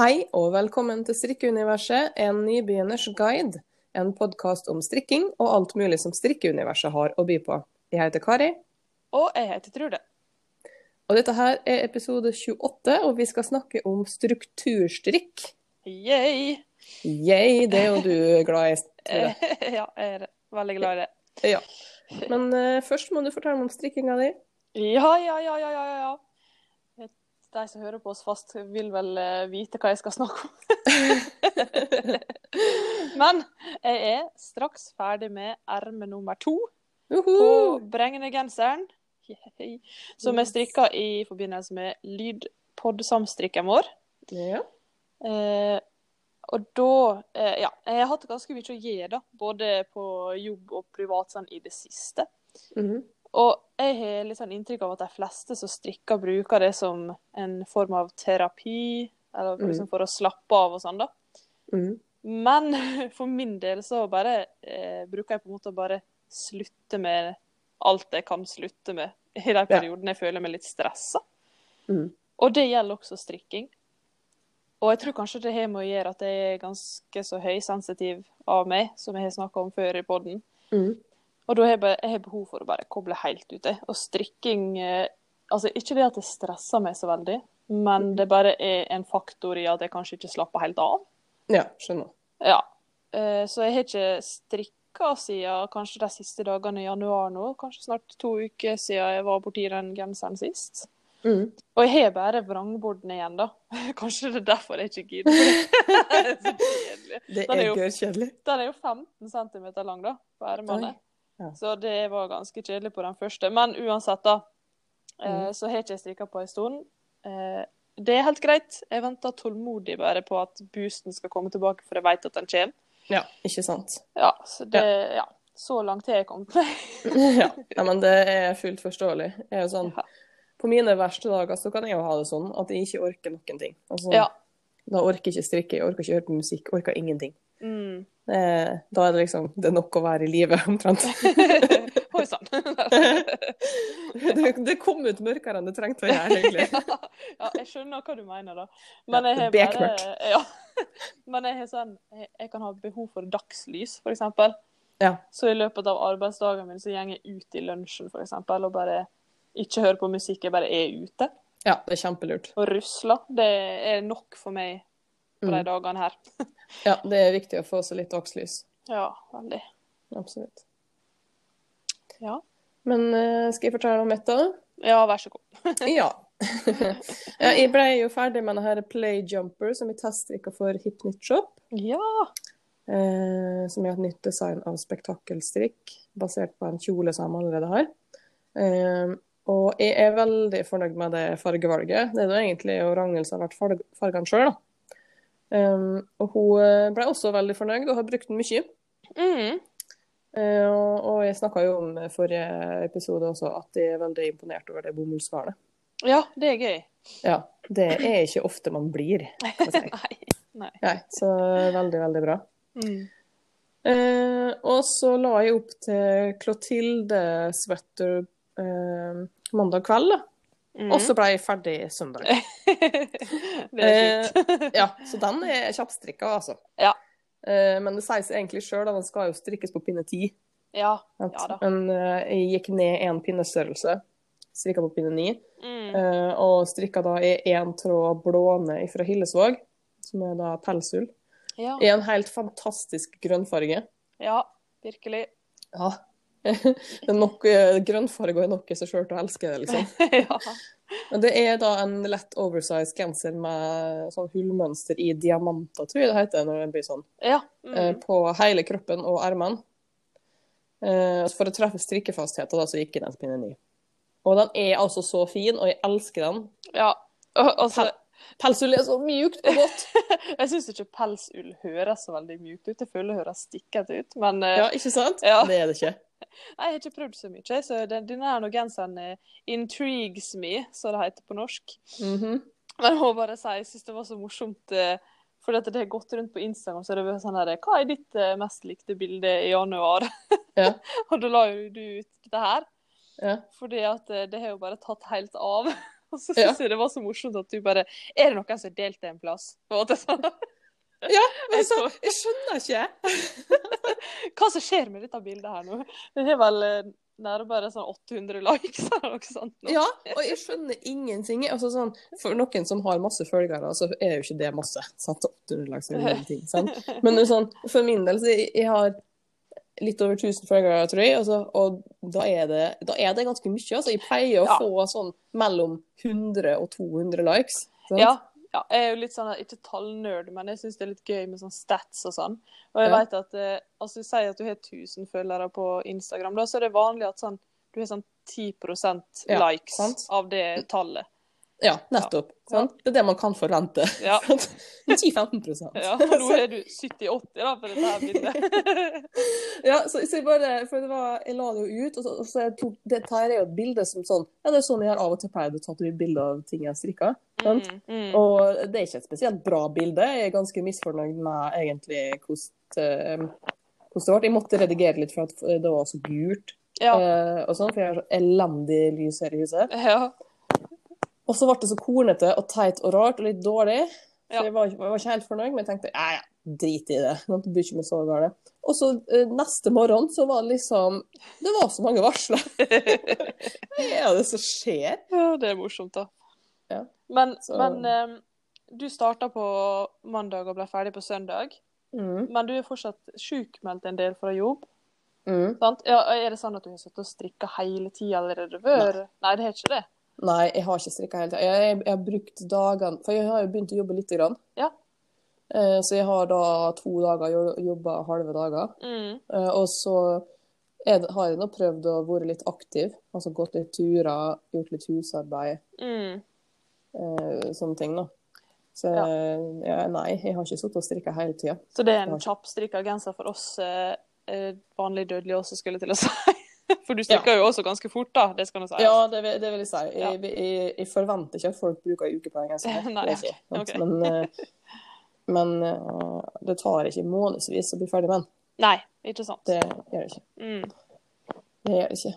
Hei og velkommen til Strikkeuniverset, en nybegynners guide. En podkast om strikking og alt mulig som strikkeuniverset har å by på. Jeg heter Kari. Og jeg heter Trude. Og dette her er episode 28, og vi skal snakke om strukturstrikk. Yay! Yay, det er jo du glad i. Trude. ja, jeg er veldig glad i det. Ja. Men uh, først må du fortelle meg om strikkinga di. Ja, ja, ja, ja, ja, ja. De som hører på oss fast, vil vel eh, vite hva jeg skal snakke om. Men jeg er straks ferdig med erme nummer to på Uhu. Bregne-genseren. Som jeg strikka i forbindelse med lydpod-samstrikken vår. Ja. Eh, og da eh, Ja, jeg har hatt ganske mye å gjøre, da. Både på jobb og privat sånn i det siste. Mhm. Og jeg har litt sånn inntrykk av at de fleste som strikker, bruker det som en form av terapi, eller for, liksom for å slappe av og sånn, da. Mm. Men for min del så bare eh, bruker jeg på en måte å bare slutte med alt jeg kan slutte med i de periodene jeg føler meg litt stressa. Mm. Og det gjelder også strikking. Og jeg tror kanskje det har med å gjøre at jeg er ganske så høysensitiv av meg, som jeg har snakka om før i poden. Mhm. Og da har jeg, jeg har behov for å bare koble helt ut. jeg. Og strikking eh, Altså ikke det at det stresser meg så veldig, men det bare er en faktor i at jeg kanskje ikke slapper helt av. Ja, skjønner. Ja. Eh, Så jeg har ikke strikka siden kanskje de siste dagene i januar nå. Kanskje snart to uker siden jeg var borti den genseren sist. Mm. Og jeg har bare vrangborden igjen, da. Kanskje det er derfor jeg ikke gidder. Det er så kjedelig. Det er gørrkjedelig. Den er jo 15 cm lang, da, på ermene. Ja. Så det var ganske kjedelig på den første. Men uansett, da. Eh, Mm. så har ikke jeg strikka på en stund. Eh, det er helt greit. Jeg venter tålmodig bare på at boosten skal komme tilbake, for jeg vet at den kommer. Ja, ikke sant. Ja, så det Ja. Så langt har jeg kommet. ja. ja, men det er fullt forståelig. Jeg er jo sånn, Ja. på mine verste dager så kan jeg jo ha det sånn at jeg ikke orker noen ting. Altså, ja. Da orker jeg ikke strikke, jeg orker ikke høre på musikk, orker ingenting. Mm. Det, da er det liksom det er nok å være i live, omtrent. Oi sann. det, det kom ut mørkere enn det trengte å gjøre, egentlig. ja, jeg skjønner hva du mener, da. Men Ja, jeg har bare ja. Men jeg har sånn jeg, jeg kan ha behov for dagslys, eksempel. Ja. Så i løpet av arbeidsdagen min så går jeg ut i lunsjen, for eksempel, og bare ikke hører på musikk, jeg bare er ute ja, det er kjempelurt. og rusler. Det er nok for meg på de Mm. dagene her. Ja, det er viktig å få seg litt dagslys. Ja, veldig. Absolutt. Ja. Men eh, skal jeg fortelle om mitt, da? Ja, vær så god. Ja. ja. Jeg ble jo ferdig med denne Playjumper som jeg teststrikka for Hip Nytt Shop. Ja. Eh, som er et nytt design av spektakkelstrikk, basert på en kjole som de allerede har. Eh, og jeg er veldig fornøyd med det fargevalget. Det er jo egentlig Ragnhild som har vært fargene sjøl, da. Um, og hun eh, ble også veldig fornøyd og har brukt den mye. Mm. Uh, og, jeg snakka jo om forrige episode også at jeg er veldig imponert over det bomullsgarnet. Ja, det er gøy. Ja, det er ikke ofte man blir, kan jeg si. Nei. Nei. Nei, så veldig, veldig bra. Mm. Uh, og så la jeg opp til Clotilde Sweater uh, mandag kveld, da. Mm. Og så ble jeg ferdig søndag. det er fint. ja, så den er kjappstrikka, altså. Ja. Eh, men det sies egentlig sjøl, den skal jo strikkes på pinne ti. Ja. Ja da. Men eh, jeg gikk ned én pinnestørrelse, strikka på pinne ni, Mm. eh, og strikka da i én tråd blåne fra Hillesvåg, som er da pelsull, Ja. i en helt fantastisk grønnfarge. ja, virkelig. Ja. Det er nok, eh, grønnfarge er nok i seg sjøl til å elske det, liksom. ja. Men det er da en lett oversized genser med sånn hullmønster i diamanter, tror jeg det heter når det blir sånn. ja. eh, Mm. På hele kroppen og ermene. Eh, for å treffe strikkefastheten, da, så gikk den til pinne 9. Og den er altså så fin, og jeg elsker den. ja. Altså, Pelsull er så mjukt og godt. jeg syns ikke pelsull høres så veldig mjukt ut. Jeg føler det høres stikkete ut. Men Ja, ikke sant? Ja. Det er det ikke. Jeg har ikke prøvd så mye. Så den, denne her genseren eh, intrigues me, som det heter på norsk. Mhm. Men jeg må bare si, jeg syns det var så morsomt. eh, For det har gått rundt på Instagram, så det var sånn her Hva er ditt eh, mest likte bilde i januar? Ja. og da la jo du ut dette her. Ja. Fordi at det har jo bare tatt helt av. Og så Ja. jeg det var så morsomt at du bare Er det noen som har delt det en plass? Og at det sånn. Ja, men så, jeg skjønner ikke. Hva som skjer med dette bildet her nå? Det er vel eh, nærmere sånn 800 likes eller noe sånt. nå. Ja, og jeg skjønner ingenting. Altså, sånn, for noen som har masse følgere, så er jo ikke det masse. Sant? 800 likes er ingenting, sant? Men sånn, for min del, så jeg, jeg har litt over 1000 følgere, tror jeg, altså, og da er, det, da er det ganske mye. Altså, jeg pleier å Ja. få sånn mellom 100 og 200 likes. Sant? Ja, ja, jeg er jo litt sånn, ikke tallnerd, men jeg syns det er litt gøy med sånn stats og sånn. Og jeg Ja. vet at eh, altså Si at du har 1000 følgere på Instagram, da så er det vanlig at sånn, du har sånn 10 Ja, likes ja, av det tallet. Ja, nettopp. Sant? Det er det man kan forvente. Ja. 10-15 ja nå er du 70-80 da, for dette her bildet. Ja, så, så jeg bare, for det var, jeg la det jo ut, og så, og så jeg tok, det er jo et bilde som sånn, ja det er sånn jeg har av og til pleid å ta ut bilde av ting jeg strikker. Mm, mm. Og det er ikke et spesielt bra bilde, jeg er ganske misfornøyd med egentlig hvordan, eh, det ble. Jeg måtte redigere litt for at det var så gult, Ja. Uh, og sånn, for jeg har så elendig lys her i huset. ja. Og så ble det så kornete og teit og rart og litt dårlig, så jeg, var, jeg var ikke helt fornøyd, men jeg tenkte, ja, ja, drit i det, Nå blir ikke med så gale. Og så eh, neste morgen så var det liksom, det var så mange varsler. Hva er det som skjer? ja, det er morsomt, da. Ja. Men, Så- men eh, du starta på mandag og ble ferdig på søndag. Mm. Men du er fortsatt sjukmeldt en del fra jobb. Mm. sant? Ja, er det sånn at du har sittet og strikka hele tida allerede før? Nei. det har ikke det. Nei, jeg har ikke strikka hele tida. Jeg, jeg, jeg har brukt dagene For jeg har jo begynt å jobbe lite grann. Ja. Eh, Så jeg har da to dager jo- jobba halve dager. Mm. Eh, Og så er har jeg nå prøvd å være litt aktiv. Altså gått litt turer, gjort litt husarbeid, Mm. eh, sånne ting, da. Så Ja. ja, nei, jeg har ikke sittet og strikka hele tida. Så det er en kjapp kjappstrikka genser for oss eh, eh, dødelige også, skulle jeg til å si. For du strikker jo også ganske fort, da. Det skal nå sies. Ja, det, det vil jeg si. Ja. Jeg, jeg, jeg forventer ikke at folk bruker ei uke på en genser. Nei, Det er ikke. Men, eh, men eh, det tar ikke månedsvis å bli ferdig med den. Nei, ikke sant. Det gjør det ikke. Mm. Det gjør det ikke.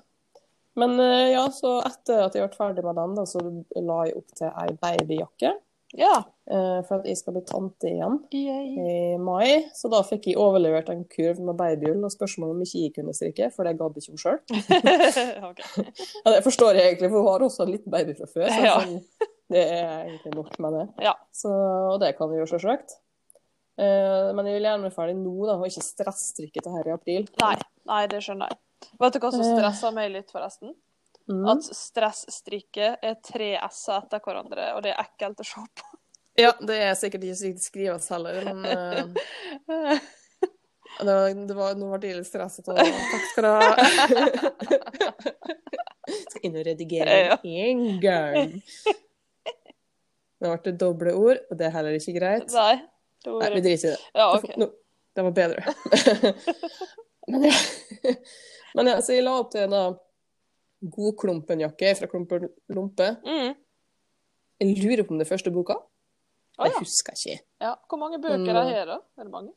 Men eh, ja, så etter at jeg ble ferdig med den, da, så la jeg opp til ei babyjakke. Ja. eh, For at jeg skal bli tante igjen Yay. i mai. Så da fikk jeg overlevert en kurv med babyull og spørsmål om ikke jeg kunne strikke, for det gadd ikke hun sjøl. okay. Ja, det forstår jeg egentlig, for hun har også en liten baby fra før. Så Ja. sånn, det er egentlig nok med det. Ja. Så, og det kan vi jo selvsagt. Eh, men jeg vil gjerne være ferdig nå, da, og ikke stresstrikke til her i april. Nei, nei, det skjønner jeg. Vet du hva som stressa meg litt, forresten? Mm. At stressstrikke er tre s-er etter hverandre, og det er ekkelt å se på. Ja, det er sikkert ikke sikkert skrives heller, men uh, det var, det var, nå ble jeg litt stresset. Og takk skal du ha. skal inn og redigere Ja. en gang. Det ble det doble ord, og det er heller ikke greit. Nei. det Nei, vi driter i det. Ja, OK. no, det var bedre. men, ja. men ja, så jeg la opp til en da Klumpenjakke fra Klumpen Lompe. Mm. Jeg lurer på om det er første boka. Jeg ja. husker ikke. ja. Hvor mange bøker Men, har, da? Er det mange?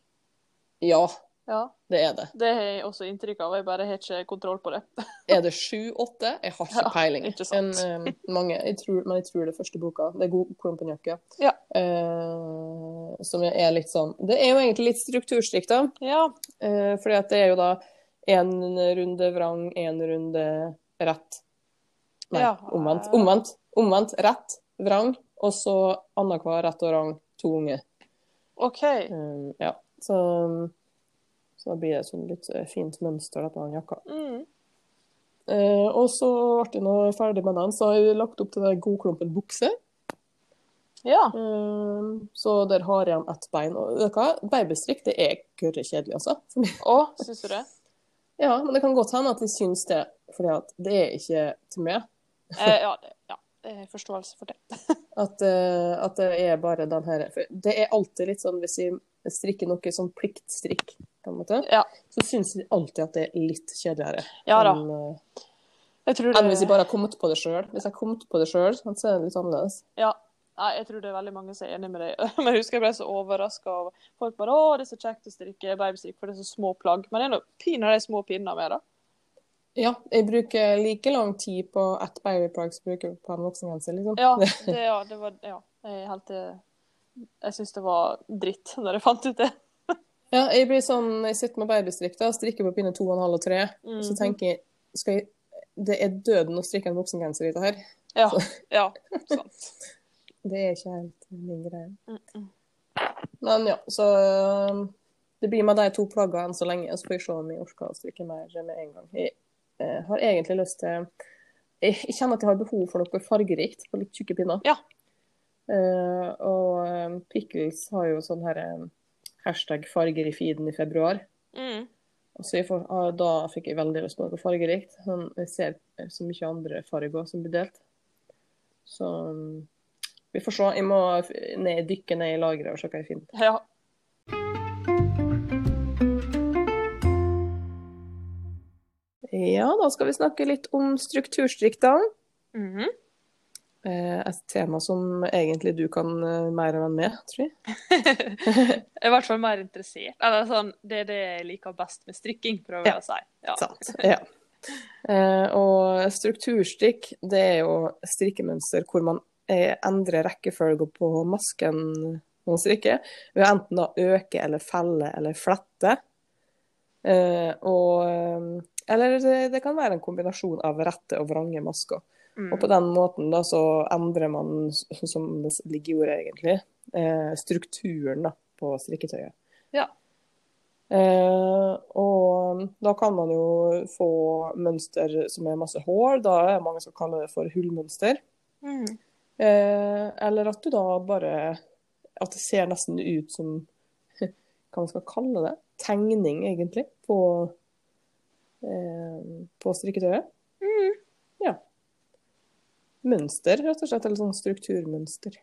Ja, Ja. det er det. Det har jeg også inntrykk av. Jeg bare har ikke kontroll på det. Er det sju-åtte? Jeg har ikke Ja, peiling. ikke. En, um, mange, jeg tror, men jeg tror det er første boka. Det er Godklumpen-jakke. Ja. Uh, som er litt sånn Det er jo egentlig litt strukturstrikt, da. Ja. Uh, fordi at det er jo da én runde vrang, én runde rett. Nei, Ja. omvendt. Omvendt. Omvendt. Rett, vrang, og så annenhver rett og rang to unge. OK. Um, ja. Så, så da blir det sånn litt eh, fint mønster dette med jakka. Mm. Uh, og så ble jeg nå ferdig med den, så har jeg lagt opp til den Godklumpen bukse. Ja. Eh, så der har jeg igjen ett bein. Og vet du hva? Babystrikk det er gørre kjedelig, altså. Å, syns du det? Ja, men det kan godt hende at de syns det, fordi at det er ikke til meg. Eh, ja, det, ja. Det er forståelse for det. At, uh, at det er bare den her for Det er alltid litt sånn hvis vi strikker noe sånn pliktstrikk, på en måte, Ja. så syns vi alltid at det er litt kjedeligere Ja da. enn uh, Jeg tror enn hvis jeg bare har kommet på det sjøl. Hvis jeg har kommet på det sjøl, så er det litt annerledes. Ja. Nei, jeg tror det er veldig mange som er enig med deg. Men jeg husker jeg ble så overraska over folk bare 'Å, det er så kjekt å strikke babystrikk, for det er så små plagg'. Men det er nå pinadø små pinner med, da. Ja, jeg bruker like lang tid på ett babyplagg som jeg bruker på en voksengenser, liksom. Ja, det, ja, det var Ja. Jeg helt eh, Jeg syns det var dritt når jeg fant ut det. Ja, jeg blir sånn, jeg sitter med babystrikk da, strikker på pinne to og en halv og tre, Mm. så tenker jeg, skal jeg, det er døden å strikke en voksengenser i det her. Ja. ja sant. Det er ikke helt min greie. Mm, mm. Men ja, så øh, det blir med de to plaggene enn så lenge, så får jeg se om jeg orker å strikke mer med en gang. Jeg eh, har egentlig lyst til jeg, jeg kjenner at jeg har behov for noe fargerikt på litt tjukke pinner. Ja. Eh, og eh, Pickles har jo sånn her eh, hashtag farger i feeden i februar. Mm. Så får, ah, da fikk jeg veldig lyst på noe fargerikt. Sånn, jeg ser så mye andre farger som blir delt. Så vi får se. Jeg må ned, dykke ned i lageret og se hva jeg finner. Ja. Ja, da skal vi snakke litt om strukturstriktene. Mm Mhm. Eh, et tema som egentlig du kan eh, mer enn meg, tror jeg. Jeg er i hvert fall mer interessert. Eller sånn, det er det jeg liker best med strikking, prøver jeg Ja. å si. Ja. Sant. Ja. Eh, og strukturstrikk, det er jo strikkemønster hvor man eh, endrer rekkefølge på masken man strikker, ved enten å øke eller felle eller flette. Eh, og, eh, eller det, det kan være en kombinasjon av rette og vrange masker. Mm. Og på den måten da så endrer man, som det ligger i ordet egentlig, eh, strukturen da, på strikketøyet. Ja. Eh, og da kan man jo få mønster som er masse hår. Da er det mange som kaller det for hullmønster. Mm. Eh, eller at du da bare At det ser nesten ut som Hva man skal kalle det? Tegning, egentlig, på, eh, på strikketøyet. Mm. Ja. Mønster, rett og slett. Eller sånn strukturmønster.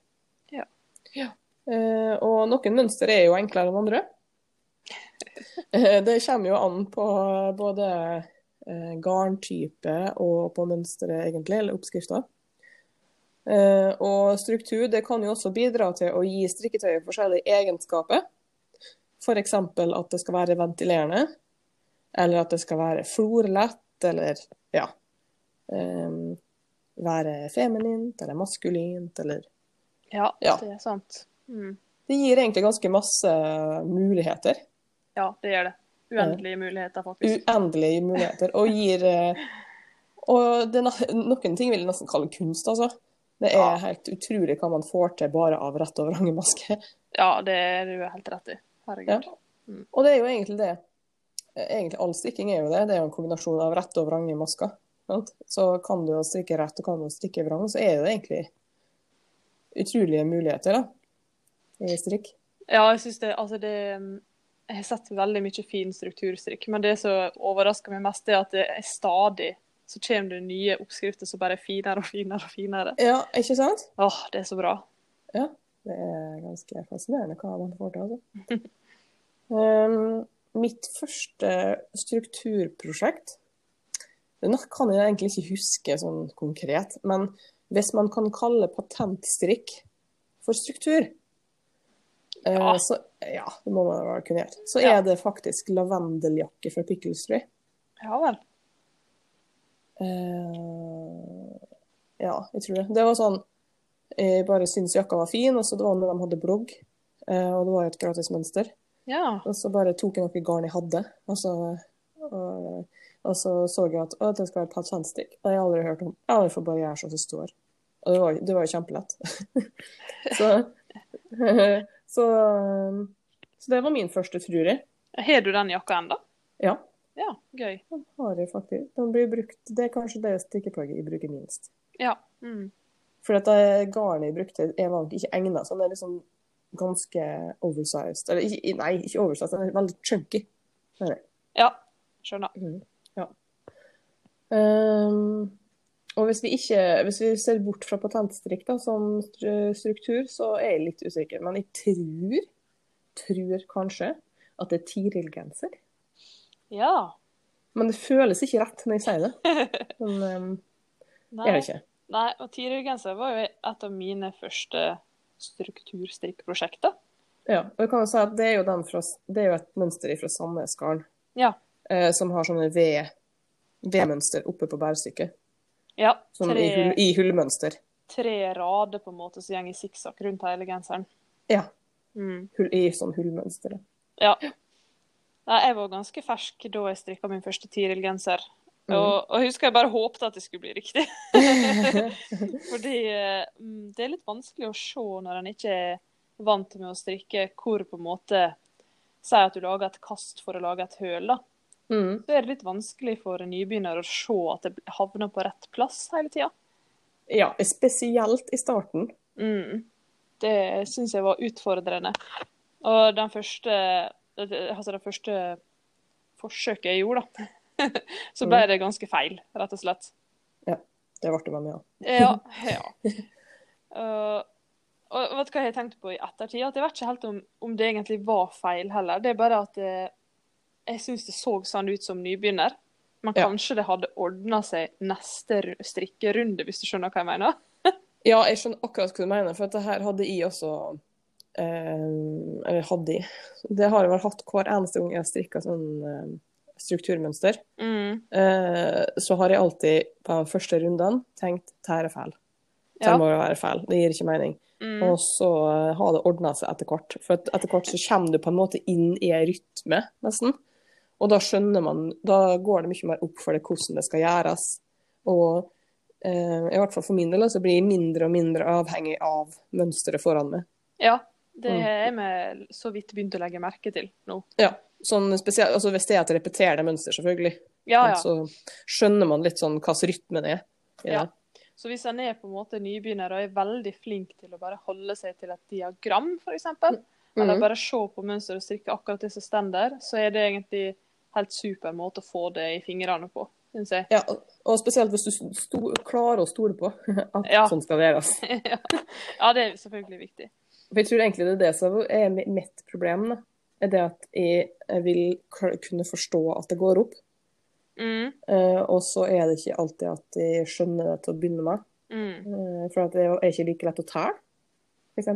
Ja. Ja. Eh, og noen mønster er jo enklere enn andre. Det kommer jo an på både garntype og på mønsteret, egentlig, eller oppskrifta. Eh, og struktur det kan jo også bidra til å gi strikketøyet forskjellige egenskaper. F.eks. at det skal være ventilerende, eller at det skal være florlett, eller ja eh, Være feminint eller maskulint, eller Ja, Ja. det er sant. Mm. Det gir egentlig ganske masse muligheter. Ja, det gjør det. Uendelige muligheter, faktisk. Uendelige muligheter. Og gir eh, Og det, er noen ting vil jeg nesten kalle kunst, altså. Det er Ja. helt utrolig hva man får til bare av rett og vrange maske. Ja, det er du helt rett i. Herregud. Og det er jo egentlig det. Egentlig all strikking er jo det. Det er jo en kombinasjon av rett og vrang i Sant? Så kan du jo strikke rett og kan du strikke vrang, så er det egentlig utrolige muligheter da, i strikk. Ja, jeg synes det, altså det Jeg har sett veldig mye fin strukturstrikk, men det som overrasker meg mest, er at det er stadig så kommer det nye oppskrifter som bare er finere og finere og finere. Ja, ikke sant? Åh, det er så bra. Ja, det er ganske fascinerende hva man får til, altså. um, mitt første strukturprosjekt Det kan jeg egentlig ikke huske sånn konkret, men hvis man kan kalle patentstrikk for struktur, eh, Ja. så ja, det må man vel kunne gjøre. Så Ja. er det faktisk lavendeljakke fra Pickles, tror jeg. Ja vel. Eh, ja, jeg tror det. Det var sånn Jeg bare syntes jakka var fin, og så det var når de hadde blogg. eh, og det var jo et gratismønster. Ja. Og så bare tok jeg noe garn jeg hadde, og så, og, og så så jeg at å, det skal være patentstick. Det har jeg aldri hørt om. Ja, vi får bare gjøre sånn som det står. Og det var, det var jo kjempelett. så, så, så det var min første, tror jeg. Har du den jakka ennå? Ja, Ja, gøy. De har det faktisk. De blir brukt, det er kanskje det strikkeplagget jeg bruker minst. Ja. Mm. For at garnet jeg brukte, er vanligvis ikke egnet. Så den er liksom ganske oversized. Eller ikke, nei, ikke oversized, den er veldig chunky. Det er. Ja, skjønner. Mm. Ja. Um, og hvis vi ikke Hvis vi ser bort fra patentstrikk da, som struktur, så er jeg litt usikker. Men jeg tror, tror kanskje, at det er Tiril-genser. Ja. Men det føles ikke rett når jeg sier det. Men um, Nei. er det ikke. Nei, og Tiril-genser var jo et av mine første strukturstrikkprosjekter. Ja, og jeg kan jo si at det er jo, den fra, det er jo et mønster fra Sandnes garn. Ja. eh, som har sånne V V-mønster oppe på bærestykket. Ja. Sånn i, hull, i hullmønster. tre rader på en måte som går i sikksakk rundt hele genseren. Ja. Mm. Hull, I sånn hullmønster. Ja. Nei, jeg var ganske fersk da jeg strikka min første Tiril-genser. Mm. Og, og husker jeg bare håpte at det skulle bli riktig. Fordi eh, mm, det er litt vanskelig å se når en ikke er vant med å strikke, hvor på en måte Si at du lager et kast for å lage et høl, da. Mm. Så er det litt vanskelig for en nybegynner å se at det havner på rett plass hele tida. Ja, spesielt i starten. Mm. Det syns jeg var utfordrende. Og den første, altså det første forsøket jeg gjorde, da, så ble det ganske feil, rett og slett. Ja. Det ble det med meg, ja. Ja. ja. Uh, og vet du hva jeg har tenkt på i ettertid? At jeg vet ikke helt om, om det egentlig var feil heller. Det er bare at det, jeg syns det så sånn ut som nybegynner. Men Ja. kanskje det hadde ordna seg neste strikkerunde, hvis du skjønner hva jeg mener? Ja, jeg skjønner akkurat hva du mener, for dette det her hadde jeg også eh, Eller hadde jeg. Det har jeg vel hatt hver eneste gang jeg har strikka sånn eh, strukturmønster. Mm. Eh, så har jeg alltid på de første rundene tenkt det her er feil. Det Ja. må være feil. Det gir ikke mening. Mm. Og så eh, har det ordna seg etter hvert. For etter hvert så kommer du på en måte inn i en rytme, nesten. Og da skjønner man Da går det mye mer opp for det hvordan det skal gjøres. Og eh, i hvert fall for min del så blir jeg mindre og mindre avhengig av mønsteret foran meg. Ja, det har er vi så vidt begynt å legge merke til nå. Ja, sånn spesielt, altså Hvis det er et repeterende mønster, selvfølgelig, Ja, ja. så skjønner man litt sånn hvilken rytme det er. Ja. Ja. Så hvis en er på en måte nybegynner og er veldig flink til å bare holde seg til et diagram, f.eks., eller Mhm. bare se på mønsteret og strikke akkurat det som står der, så er det egentlig helt super måte å få det i fingrene på. Ja, og- spesielt hvis du klarer å stole på at Ja. sånn skal det gjøres. ja. ja, det er selvfølgelig viktig. For jeg tror egentlig det er det som er mitt problem. Da. Er det at jeg jeg vil kunne forstå at det går opp. Mm, Uh, og så er det ikke alltid at jeg skjønner det til å begynne med. mm. Uh, for at det er ikke like lett å telle, f.eks.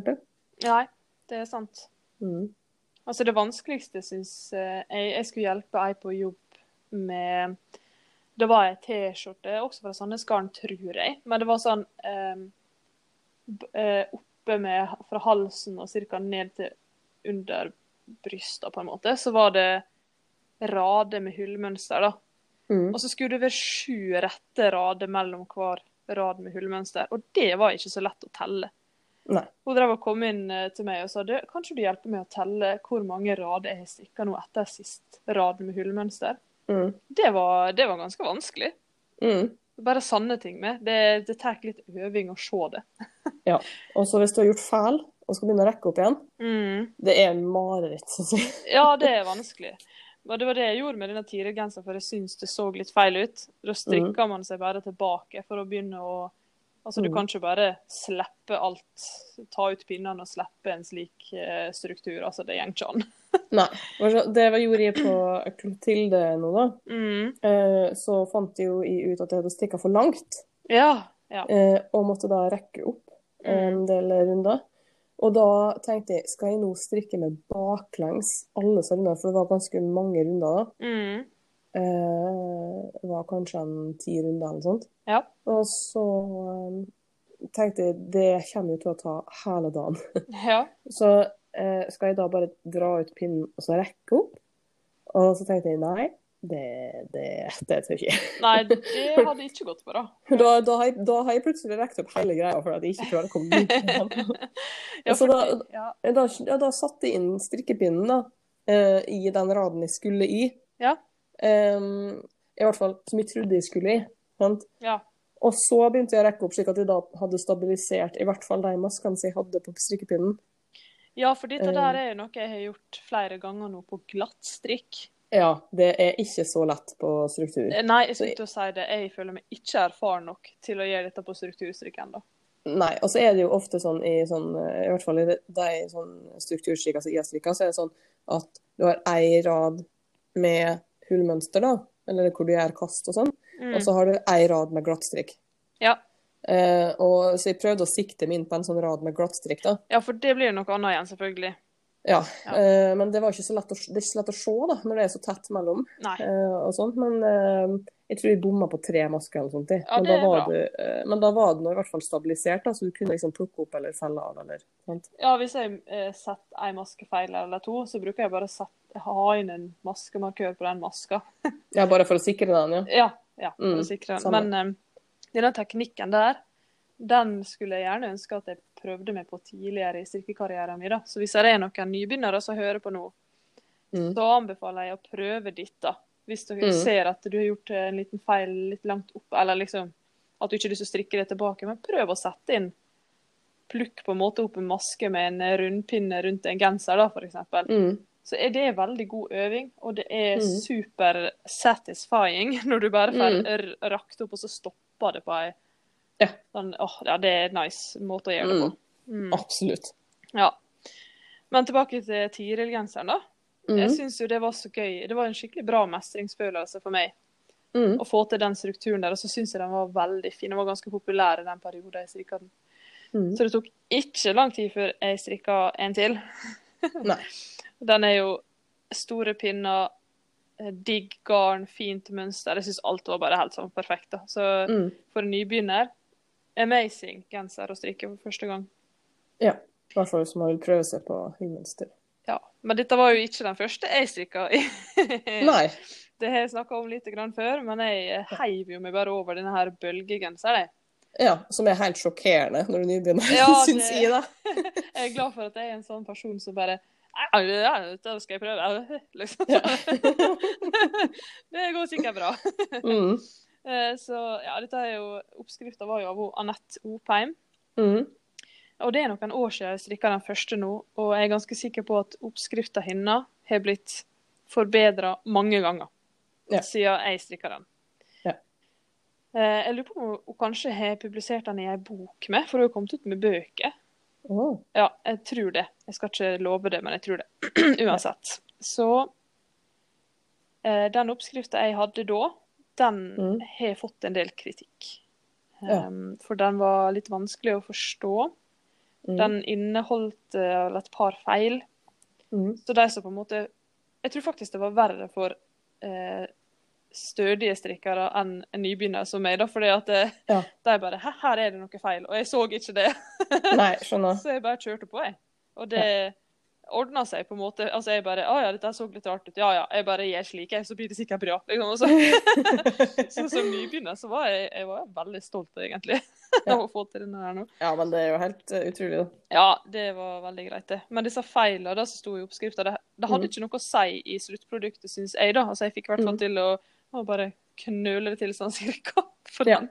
Nei, det er sant. Mm. Altså det vanskeligste syns jeg Jeg skulle hjelpe ei på jobb med Det var ei T-skjorte, også fra Sandnesgarden, tror jeg. Men det var sånn um, eh, oppe med fra halsen og ca. ned til under brysta, på en måte. Så var det rader med hullmønster, da. Mm. Og så skulle det være sju rette rader mellom hver rad med hullmønster. Og det var ikke så lett å telle. Nei. Hun drev og kom inn eh, til meg og sa du, kanskje du hjelper meg å telle hvor mange rader jeg har strikka nå etter sist rad med hullmønster. Mm. Det var, det var ganske vanskelig. Mm. Bare sanne ting med. Det, det tar litt øving å se det. Og så hvis du har gjort feil og skal begynne å rekke opp igjen, Mm. det er mareritt. synes jeg. Ja, det er vanskelig. Og det var det jeg gjorde med denne Tire-genseren, for jeg syntes det så litt feil ut. Da strikka man seg bare tilbake for å begynne å Altså, du Mm. kan ikke bare slippe alt, ta ut pinnene og slippe en slik eh, struktur. Altså, det går ikke an. Nei. Det jeg gjorde jeg på Klotilde nå, da. Mm. Eh, så fant jeg jo ut at jeg hadde stikka for langt, Ja. ja. eh, og måtte da rekke opp en del runder. Og da tenkte jeg, skal jeg nå strikke meg baklengs alle disse for det var ganske mange runder da. Mm. Eh, det var kanskje en ti runder eller sånt. Ja. Og så eh, tenkte jeg, det kommer jo til å ta hele dagen. ja. Så eh, skal jeg da bare dra ut pinnen og så rekke opp? Og så tenkte jeg nei, det, det, det tror jeg ikke. Nei, det hadde ikke gått bra. Da, da, har jeg, da har jeg plutselig rekt opp hele greia for at jeg ikke klarer å komme dit. Ja, Altså, da- ja. Da, da satte jeg inn strikkepinnen da, eh, i den raden jeg skulle i. Ja. Um, I hvert fall som jeg trodde jeg skulle i. Sant? Ja. Og så begynte jeg å rekke opp slik at jeg da hadde stabilisert i hvert fall de maskene jeg hadde på strikkepinnen. ja, for dette Um. der er jo noe jeg har gjort flere ganger nå på glattstrikk. Ja, det er ikke så lett på struktur. Eh, Nei, jeg skulle til å si det. Jeg føler meg ikke erfaren nok til å gjøre dette på strukturstrikk ennå. Nei, og så er det jo ofte sånn i sånn, eh, i hvert fall i de, sånn strukturstrikker som jeg har strikka, så er det sånn at du har ei rad med hullmønster, da, eller hvor du gjør kast og sånn, Mm. og så har du ei rad med glattstrikk. Ja. Eh, og så jeg prøvde å sikte meg inn på en sånn rad med glattstrikk, da. ja, for det blir jo noe annet igjen, selvfølgelig. Ja, Ja. eh, men det var ikke så lett å, det er ikke så lett å se da, når det er så tett mellom. Eh, og sånt, Men eh, jeg tror vi bomma på tre masker eller sånt. Ja, men, da var det, eh, men da var det i hvert fall stabilisert, da, så du kunne liksom plukke opp eller felle av. eller sant? Ja, hvis jeg eh, setter ei maske feil eller to, så bruker jeg bare å ha inn en maskemarkør på den maska. Ja, Bare for å sikre den, ja. Ja, ja for Mm, å sikre den. samme. Men eh, denne teknikken der, den skulle jeg gjerne ønske at jeg prøvde meg på tidligere i styrkekarrieren min. da. Så hvis det er noen nybegynnere som hører på nå, Mm. så anbefaler jeg å prøve dette. Hvis du Mm. ser at du har gjort en liten feil litt langt opp, eller liksom at du ikke har lyst til å strikke det tilbake, men prøv å sette inn plukk på en måte opp en maske med en rundpinne rundt en genser, da, f.eks. Mm. Så er det veldig god øving, og det er Mm. super satisfying når du bare får Mm. rakt opp, og så stopper det på ei Ja. Den, åh, ja, det er en nice måte å gjøre det på. Mm. Absolutt. Ja. Men tilbake til Tiril-genseren, da. Jeg Mm. syns jo det var så gøy. Det var en skikkelig bra mestringsfølelse for meg Mm. å få til den strukturen der. Og så syns jeg den var veldig fin. Den var ganske populær i den perioden jeg strikka den. Mm. Så det tok ikke lang tid før jeg strikka en til. Den er jo store pinner, digg garn, fint mønster. Jeg syns alt var bare helt sånn perfekt. da. Så Mm. for en nybegynner, amazing genser å strikke for første gang. Ja. I hvert fall hvis man vil prøve seg på hyggmønster. Ja. Men dette var jo ikke den første jeg strikka i. Nei. Det har jeg snakka om litt grann før, men jeg heiv jo meg bare over denne her bølgegenseren. Ja, som er helt sjokkerende når du er nybegynner, Ja, syns jeg, da. Jeg er glad for at jeg er en sånn person som bare ja, dette skal jeg prøve. Liksom. Ja. det går sikkert bra. Mm. Eh, Så ja, dette er jo Oppskrifta var jo av Anette Opheim. Mm. Og det er noen år siden jeg strikka den første nå, og jeg er ganske sikker på at oppskrifta hennes har blitt forbedra mange ganger Ja. siden jeg strikka den. Ja. Eh, Jeg lurer på om hun kanskje har publisert den i ei bok med, for hun har kommet ut med bøker. Oh. Ja, jeg tror det. Jeg skal ikke love det, men jeg tror det. Uansett. Så eh, den oppskrifta jeg hadde da, den Mm. har fått en del kritikk. Ja. Um, for den var litt vanskelig å forstå. Mm. Den inneholdt uh, et par feil. Mm. Så de som på en måte Jeg tror faktisk det var verre for uh, stødige strikkere enn en nybegynner som meg, da. Fordi at det, Ja. de bare Hæ, her er det noe feil. Og jeg så ikke det. Nei. Så jeg bare kjørte på, jeg. Og det ordna seg på en måte. Altså jeg bare Å ja, dette så litt rart ut. Ja ja, jeg bare gjør slik, jeg, så blir det sikkert bra. Liksom. Så, så som nybegynner så var jeg, jeg var veldig stolt, egentlig, av å få til denne her nå. Ja, men det er jo helt uh, utrolig, da. Ja, det var veldig greit, det. Men disse feilene som sto i oppskrifta, det, det hadde Mm. ikke noe å si i sluttproduktet, syns jeg. da. Altså, Jeg fikk i hvert fall Mm. til å, å bare knøle det til sånn cirka. For Ja. den.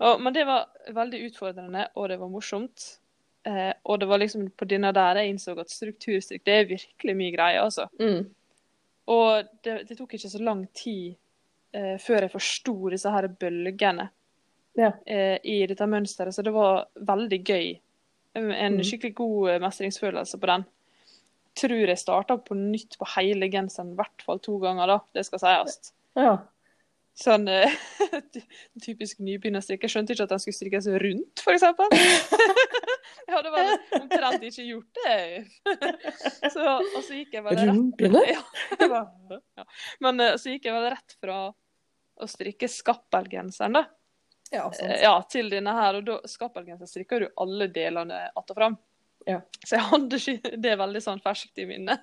Og, men det var veldig utfordrende, og det var morsomt. Eh, og det var liksom på denne der jeg innså at strukturstrikk det er virkelig mye greie, altså. Mm. Og det, det tok ikke så lang tid eh, før jeg forsto disse her bølgene Ja. eh, i dette mønsteret, så det var veldig gøy. En Mm. skikkelig god eh, mestringsfølelse på den. Tror jeg starta på nytt på hele genseren, i hvert fall to ganger, da. Det skal sies. ja. Sånn eh, typisk nybegynnerstrikk. Jeg skjønte ikke at den skulle strikkes rundt, f.eks. jeg hadde bare omtrent ikke gjort det. så, og så gikk jeg bare rett ja, ja. Men eh, så gikk jeg vel rett fra å strikke skappelgenseren, da. Ja, Eh, sant. Ja, til denne her. Og da skappelgenser strikker du alle delene att og fram. Ja. Så jeg hadde ikke det veldig sånn ferskt i minnet.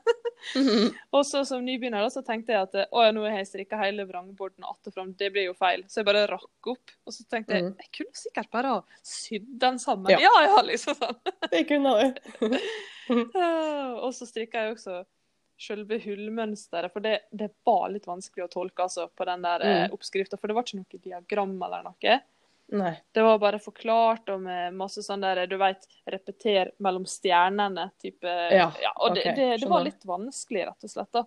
Mhm. Og så som nybegynner da, så tenkte jeg at å ja, nå har jeg strikka hele vrangborden att fram, det blir jo feil. Så jeg bare rakk opp. Og så tenkte jeg Mhm. jeg kunne sikkert bare ha sydd den sammen. Ja. Ja ja, liksom sånn. Det kunne du. Ah, Og så strikka jeg også selve hullmønsteret, for det, det var litt vanskelig å tolke altså, på den der eh, Mm. oppskrifta. For det var ikke noe diagram eller noe. Nei. Det var bare forklart og med masse sånn der, du veit, repeter mellom stjernene. Type, Ja, og det, det, det var litt vanskelig, rett og slett. da.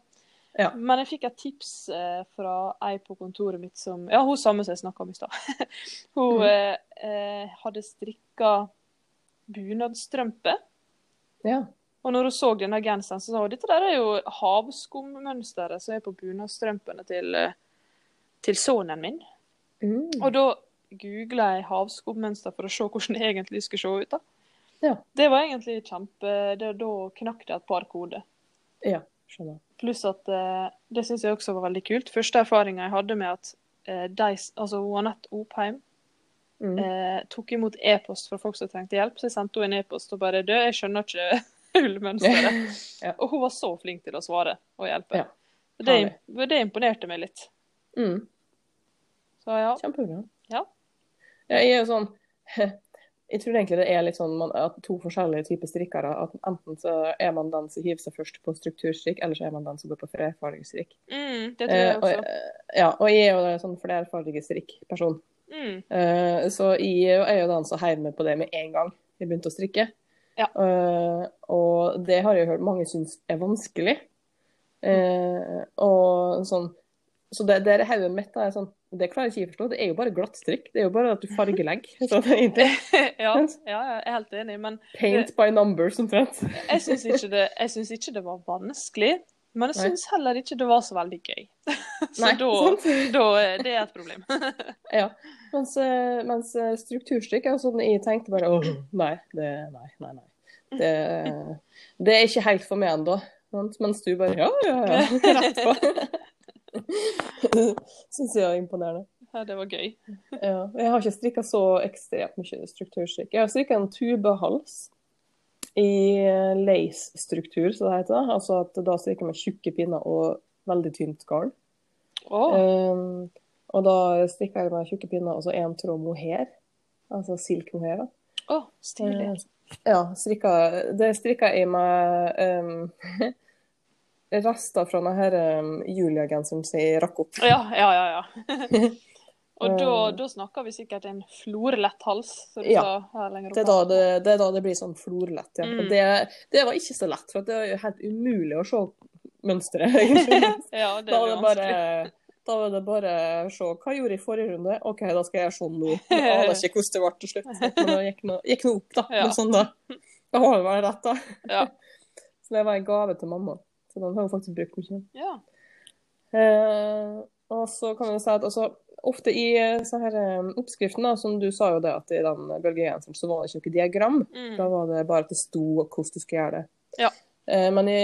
Ja. Men jeg fikk et tips eh, fra ei på kontoret mitt som Ja, hun samme som jeg snakka om i stad. hun mm. eh, eh, hadde strikka bunadstrømpe. Ja. Og når hun så denne genseren, så sa hun dette der er jo havskummønsteret som er på bunadstrømpene til, eh, til sønnen min. Mm. Og da googla jeg havskummønster for å se hvordan det egentlig skulle se ut. da. Ja. Det var egentlig kjempe det, Da knakk det et par koder. Ja, skjønner. Pluss at eh, det syns jeg også var veldig kult. Første erfaringa jeg hadde med at eh, de, altså Anette Opheim Mm. eh, tok imot e-post fra folk som trengte hjelp, så jeg sendte henne en e-post og bare 'Du, jeg skjønner ikke hullmønsteret'. Ja. Og hun var så flink til å svare og hjelpe. Ja. Det, det imponerte meg litt. Mm. Så ja. Kjempebra. Ja. Ja, jeg er jo sånn Jeg tror egentlig det er litt sånn man, at to forskjellige typer strikkere. At enten så er man den som hiver seg først på strukturstrikk, eller så er man den som går på flerfargestrikk. Mm, det tror jeg Eh, og, også. eh, ja, og jeg er jo en sånn flerfarge strikkperson. Mm. Eh, så jeg er jo den som heiv meg på det med en gang jeg begynte å strikke. Ja. Eh, og det har jeg hørt mange syns er vanskelig. Eh, og sånn Så det, det hodet mitt er sånn Det klarer jeg ikke å forstå. Det er jo bare glattstrikk. Det er jo bare at du fargelegger. Sånn, egentlig. ja, ja, jeg er helt enig, men Paint by numbers, omtrent. jeg syns ikke, det- ikke det var vanskelig. Men jeg syns heller ikke det var så veldig gøy. Så Nei, da, da Det er et problem. Ja. Mens, eh, mens eh, strukturstrikk er jo sånn jeg tenkte bare åh, nei, det, nei, nei, nei. Det, det er ikke helt for meg ennå. Mens du bare ja, ja, ja. Rett på. Syns jeg er imponerende. Ja, det var gøy. Ja. Jeg har ikke strikka så ekstremt mye strukturstrikk. Jeg har strikka en tubehals i eh, lace-struktur, som det heter. Altså at da strikker med tjukke pinner og veldig tynt garn. Oh. Um, og da strikker jeg med tjukke pinner og så én tråd mohair. Altså silk mohair. Oh, stilig. Uh, Ja, strikka, det strikka jeg med um, rester fra denne um, Julia-genseren som jeg rakk opp. Ja, ja, ja. ja. Og da, Eh. da snakker vi sikkert en florlett hals, Ja. Det er, det, det er da det blir sånn florlett. Ja. Mm. Det, det var ikke så lett, for det er helt umulig å se mønsteret. egentlig. Ja, det Da var det bare da var det bare å se hva jeg gjorde i forrige runde. OK, da skal jeg gjøre sånn nå. Jeg aner ikke hvordan det ble til slutt, men det gikk nå nå opp, da. Ja. Sånn da. Da har det vært rett, da. Ja. Så det var en gave til mamma. Så den har hun faktisk brukt mye. ja. Eh, og så kan vi si at altså, ofte i eh, så her eh, oppskriften, da, som du sa jo det at i den bølgegenseren, så var det ikke noe diagram. Mm. Da var det bare at det sto hvordan du skulle gjøre det. Ja. Eh, men i,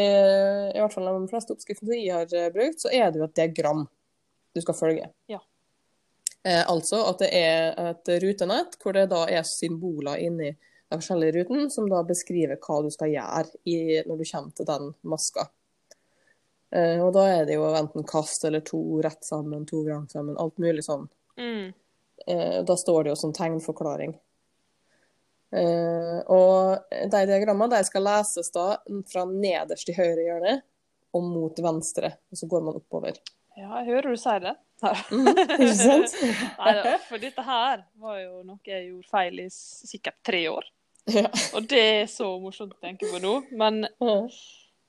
i hvert fall de fleste oppskriftene som jeg har eh, brukt, så er det jo et diagram du skal følge. Ja. Eh, altså at det er et rutenett hvor det da er symboler inni den forskjellige ruten som da beskriver hva du skal gjøre i, når du kommer til den maska. Eh, og da er det jo enten kast eller to rett sammen, to vrang sammen, alt mulig sånn. Mm. Eh, da står det jo som tegnforklaring. Eh, og de diagrammene de skal leses da fra nederst i høyre hjørne og mot venstre, og så går man oppover. ja, jeg hører du sier det. Mm, ikke sant? Nei, for dette her var jo noe jeg gjorde feil i sikkert tre år. Ja. Og det er så morsomt å tenke på nå. Men ja,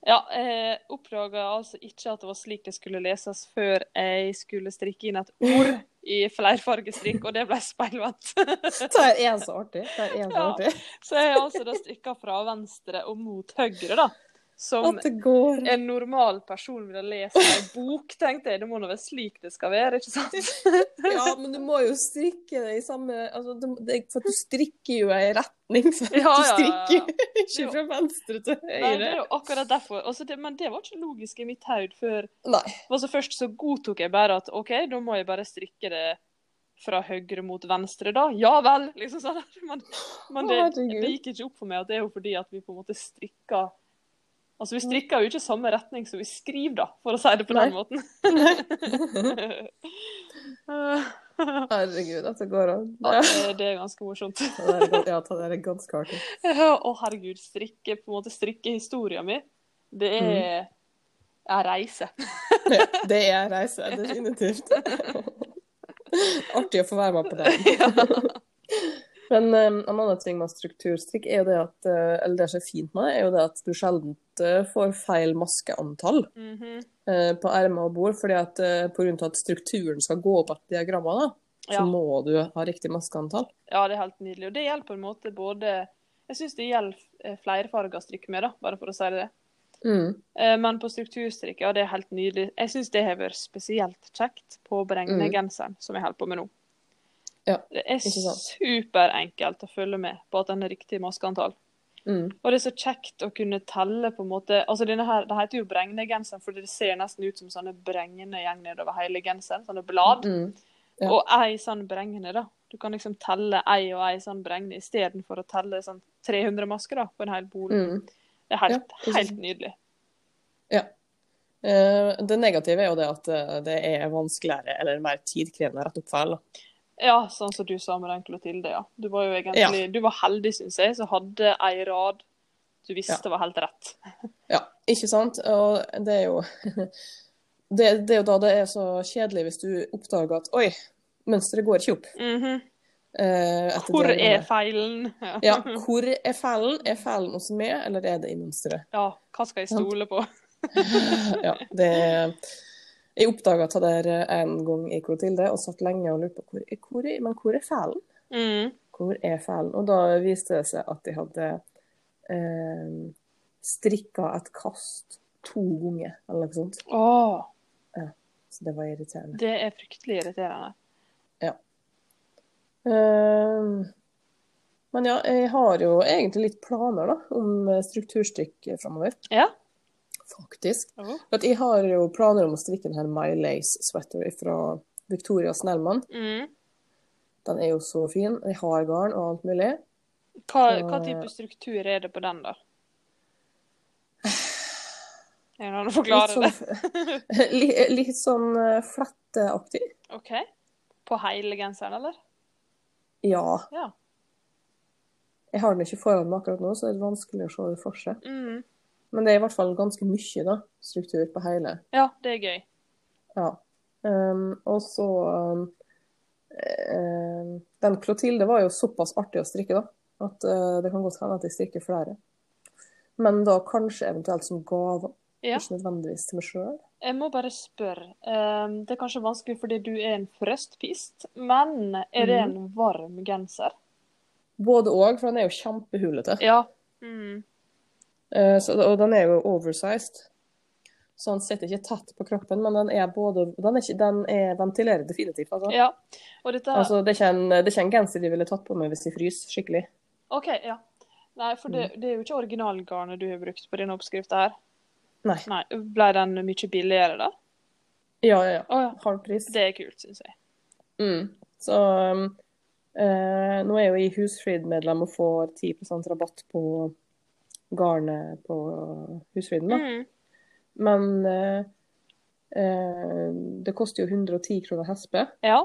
jeg oppdaga altså ikke at det var slik det skulle leses før jeg skulle strikke inn et ord i flerfargestrikk, og det ble speilvendt. Det er så artig. Det er så Ja. artig. Så jeg har altså da strikka fra venstre og mot høyre, da. Som en normal person ville lest en bok, tenkte jeg. Det må nå være slik det skal være, ikke sant? Ja, men du må jo strikke det i samme altså, det, For du strikker jo i retning, så Ja, du strikker ja, ja. ikke fra venstre til Nei, det er jo akkurat derfor. Altså, det, men det var ikke logisk i mitt hode før. Nei. Altså, først så godtok jeg bare at OK, da må jeg bare strikke det fra høyre mot venstre, da. Ja vel! liksom sånn. Men, men det, det gikk ikke opp for meg at det er jo fordi at vi på en måte strikker Altså, vi strikker jo ikke i samme retning som vi skriver, da, for å si det på den Nei. måten. Herregud, at det går an. Ja, det- er ganske morsomt. ja, det er ganske artig. Å, herregud. Strikke, på en måte strikkehistoria mi, det er en reise. Ja, det er reise, definitivt. Artig å få være med på det. Men um, en annen ting med strukturstrikk er jo det at eh, eller det som er fint med det, er jo det at du sjelden eh, får feil maskeantall Mhm. eh, på ermer og bord, fordi at eh, pga. at strukturen skal gå opp etter diagrammet, da, så Ja. må du ha riktig maskeantall. Ja, det er helt nydelig. Og det gjelder på en måte både Jeg syns det gjelder eh, flerfarga strikk med, da, bare for å si det. Mm. Eh, Men på strukturstrikk, ja, det er helt nydelig. Jeg syns det har vært spesielt kjekt på Bregne-genseren, som jeg holder på med nå. Ja, Det er superenkelt å følge med på at den er riktig maskeantall. Mm. Og det er så kjekt å kunne telle på en måte Altså denne her, Det heter jo bregnegenseren, for det ser nesten ut som sånne bregne gjeng nedover hele genseren. Sånne blad. Mm. Ja. Og ei sånn bregne, da. Du kan liksom telle ei og ei sånn bregne istedenfor å telle sånn 300 masker da, på en hel bol. Mm. Det er helt, Ja, helt nydelig. Ja. Eh, det negative er jo det at eh, det er vanskeligere eller mer tidkrevende å rette opp feil. da. Ja, sånn som du sa med den Clotilde, ja. Du var jo egentlig Du var heldig, syns jeg, som hadde ei rad du visste var helt rett. Ja, ikke sant? Og det er jo det, det er jo da det er så kjedelig hvis du oppdager at oi, mønsteret går ikke opp. Mhm. eh, etter Hvor er feilen? Ja. Ja, hvor er feilen? Er feilen hos meg, eller er det i mønsteret? ja, hva skal jeg stole på? Ja, det Jeg oppdaga det der en gang i det, og satt lenge og lurte på hvor, hvor, er- men hvor er feilen? Mm. Hvor er feilen? Og da viste det seg at de hadde eh, strikka et kast to ganger, eller noe sånt. Åh, Så det var irriterende. det er fryktelig irriterende. Eh, men ja, jeg har jo egentlig litt planer da, om strukturstrikk framover, Ja. Faktisk. Uh -huh. jeg har jo planer om å strikke denne My Lace Sweater fra Victoria Snellman. Mm. Den er jo så fin. Jeg har garn og alt mulig. Hva, Så- hva type struktur er det på den, da? Er det noen å forklare det? litt sånn, li- litt sånn eh, fletteaktig. OK. På hele genseren, eller? Ja. Ja. Jeg har den ikke foran meg akkurat nå, så det er vanskelig å se det for seg. Mm. Men det er i hvert fall ganske mye da, struktur på hele. Ja, det er gøy. Ja. Um, og så um, eh, Den Clotilde var jo såpass artig å strikke, da. At uh, det kan godt hende at jeg strikker flere. Men da kanskje eventuelt som gaver. Ja. Ikke nødvendigvis til meg sjøl. Jeg må bare spørre. Um, det er kanskje vanskelig fordi du er en frøstpist, men er det en varm genser? Både òg, for den er jo kjempehulete. Ja. Mm. Eh, så, og den er jo oversized. Så den sitter ikke tett på kroppen, men den er både Den, er ikke, den er ventilerer definitivt, altså. ja. Dette altså det, er en, det er ikke en genser de ville tatt på meg hvis de fryser skikkelig. OK, ja. Nei, for det, det er jo ikke originalgarnet du har brukt på denne oppskrifta her. Nei. Nei. Ble den mye billigere, da? Ja, ja, ja. Oh, ja. Halv pris. Det er kult, syns jeg. Mm. Så um, eh, nå er jo jeg Husfrid-medlem og får 10% rabatt på garnet på Husfriden, da. Mm. Men eh, eh, det koster jo 110 kroner hespe, Ja.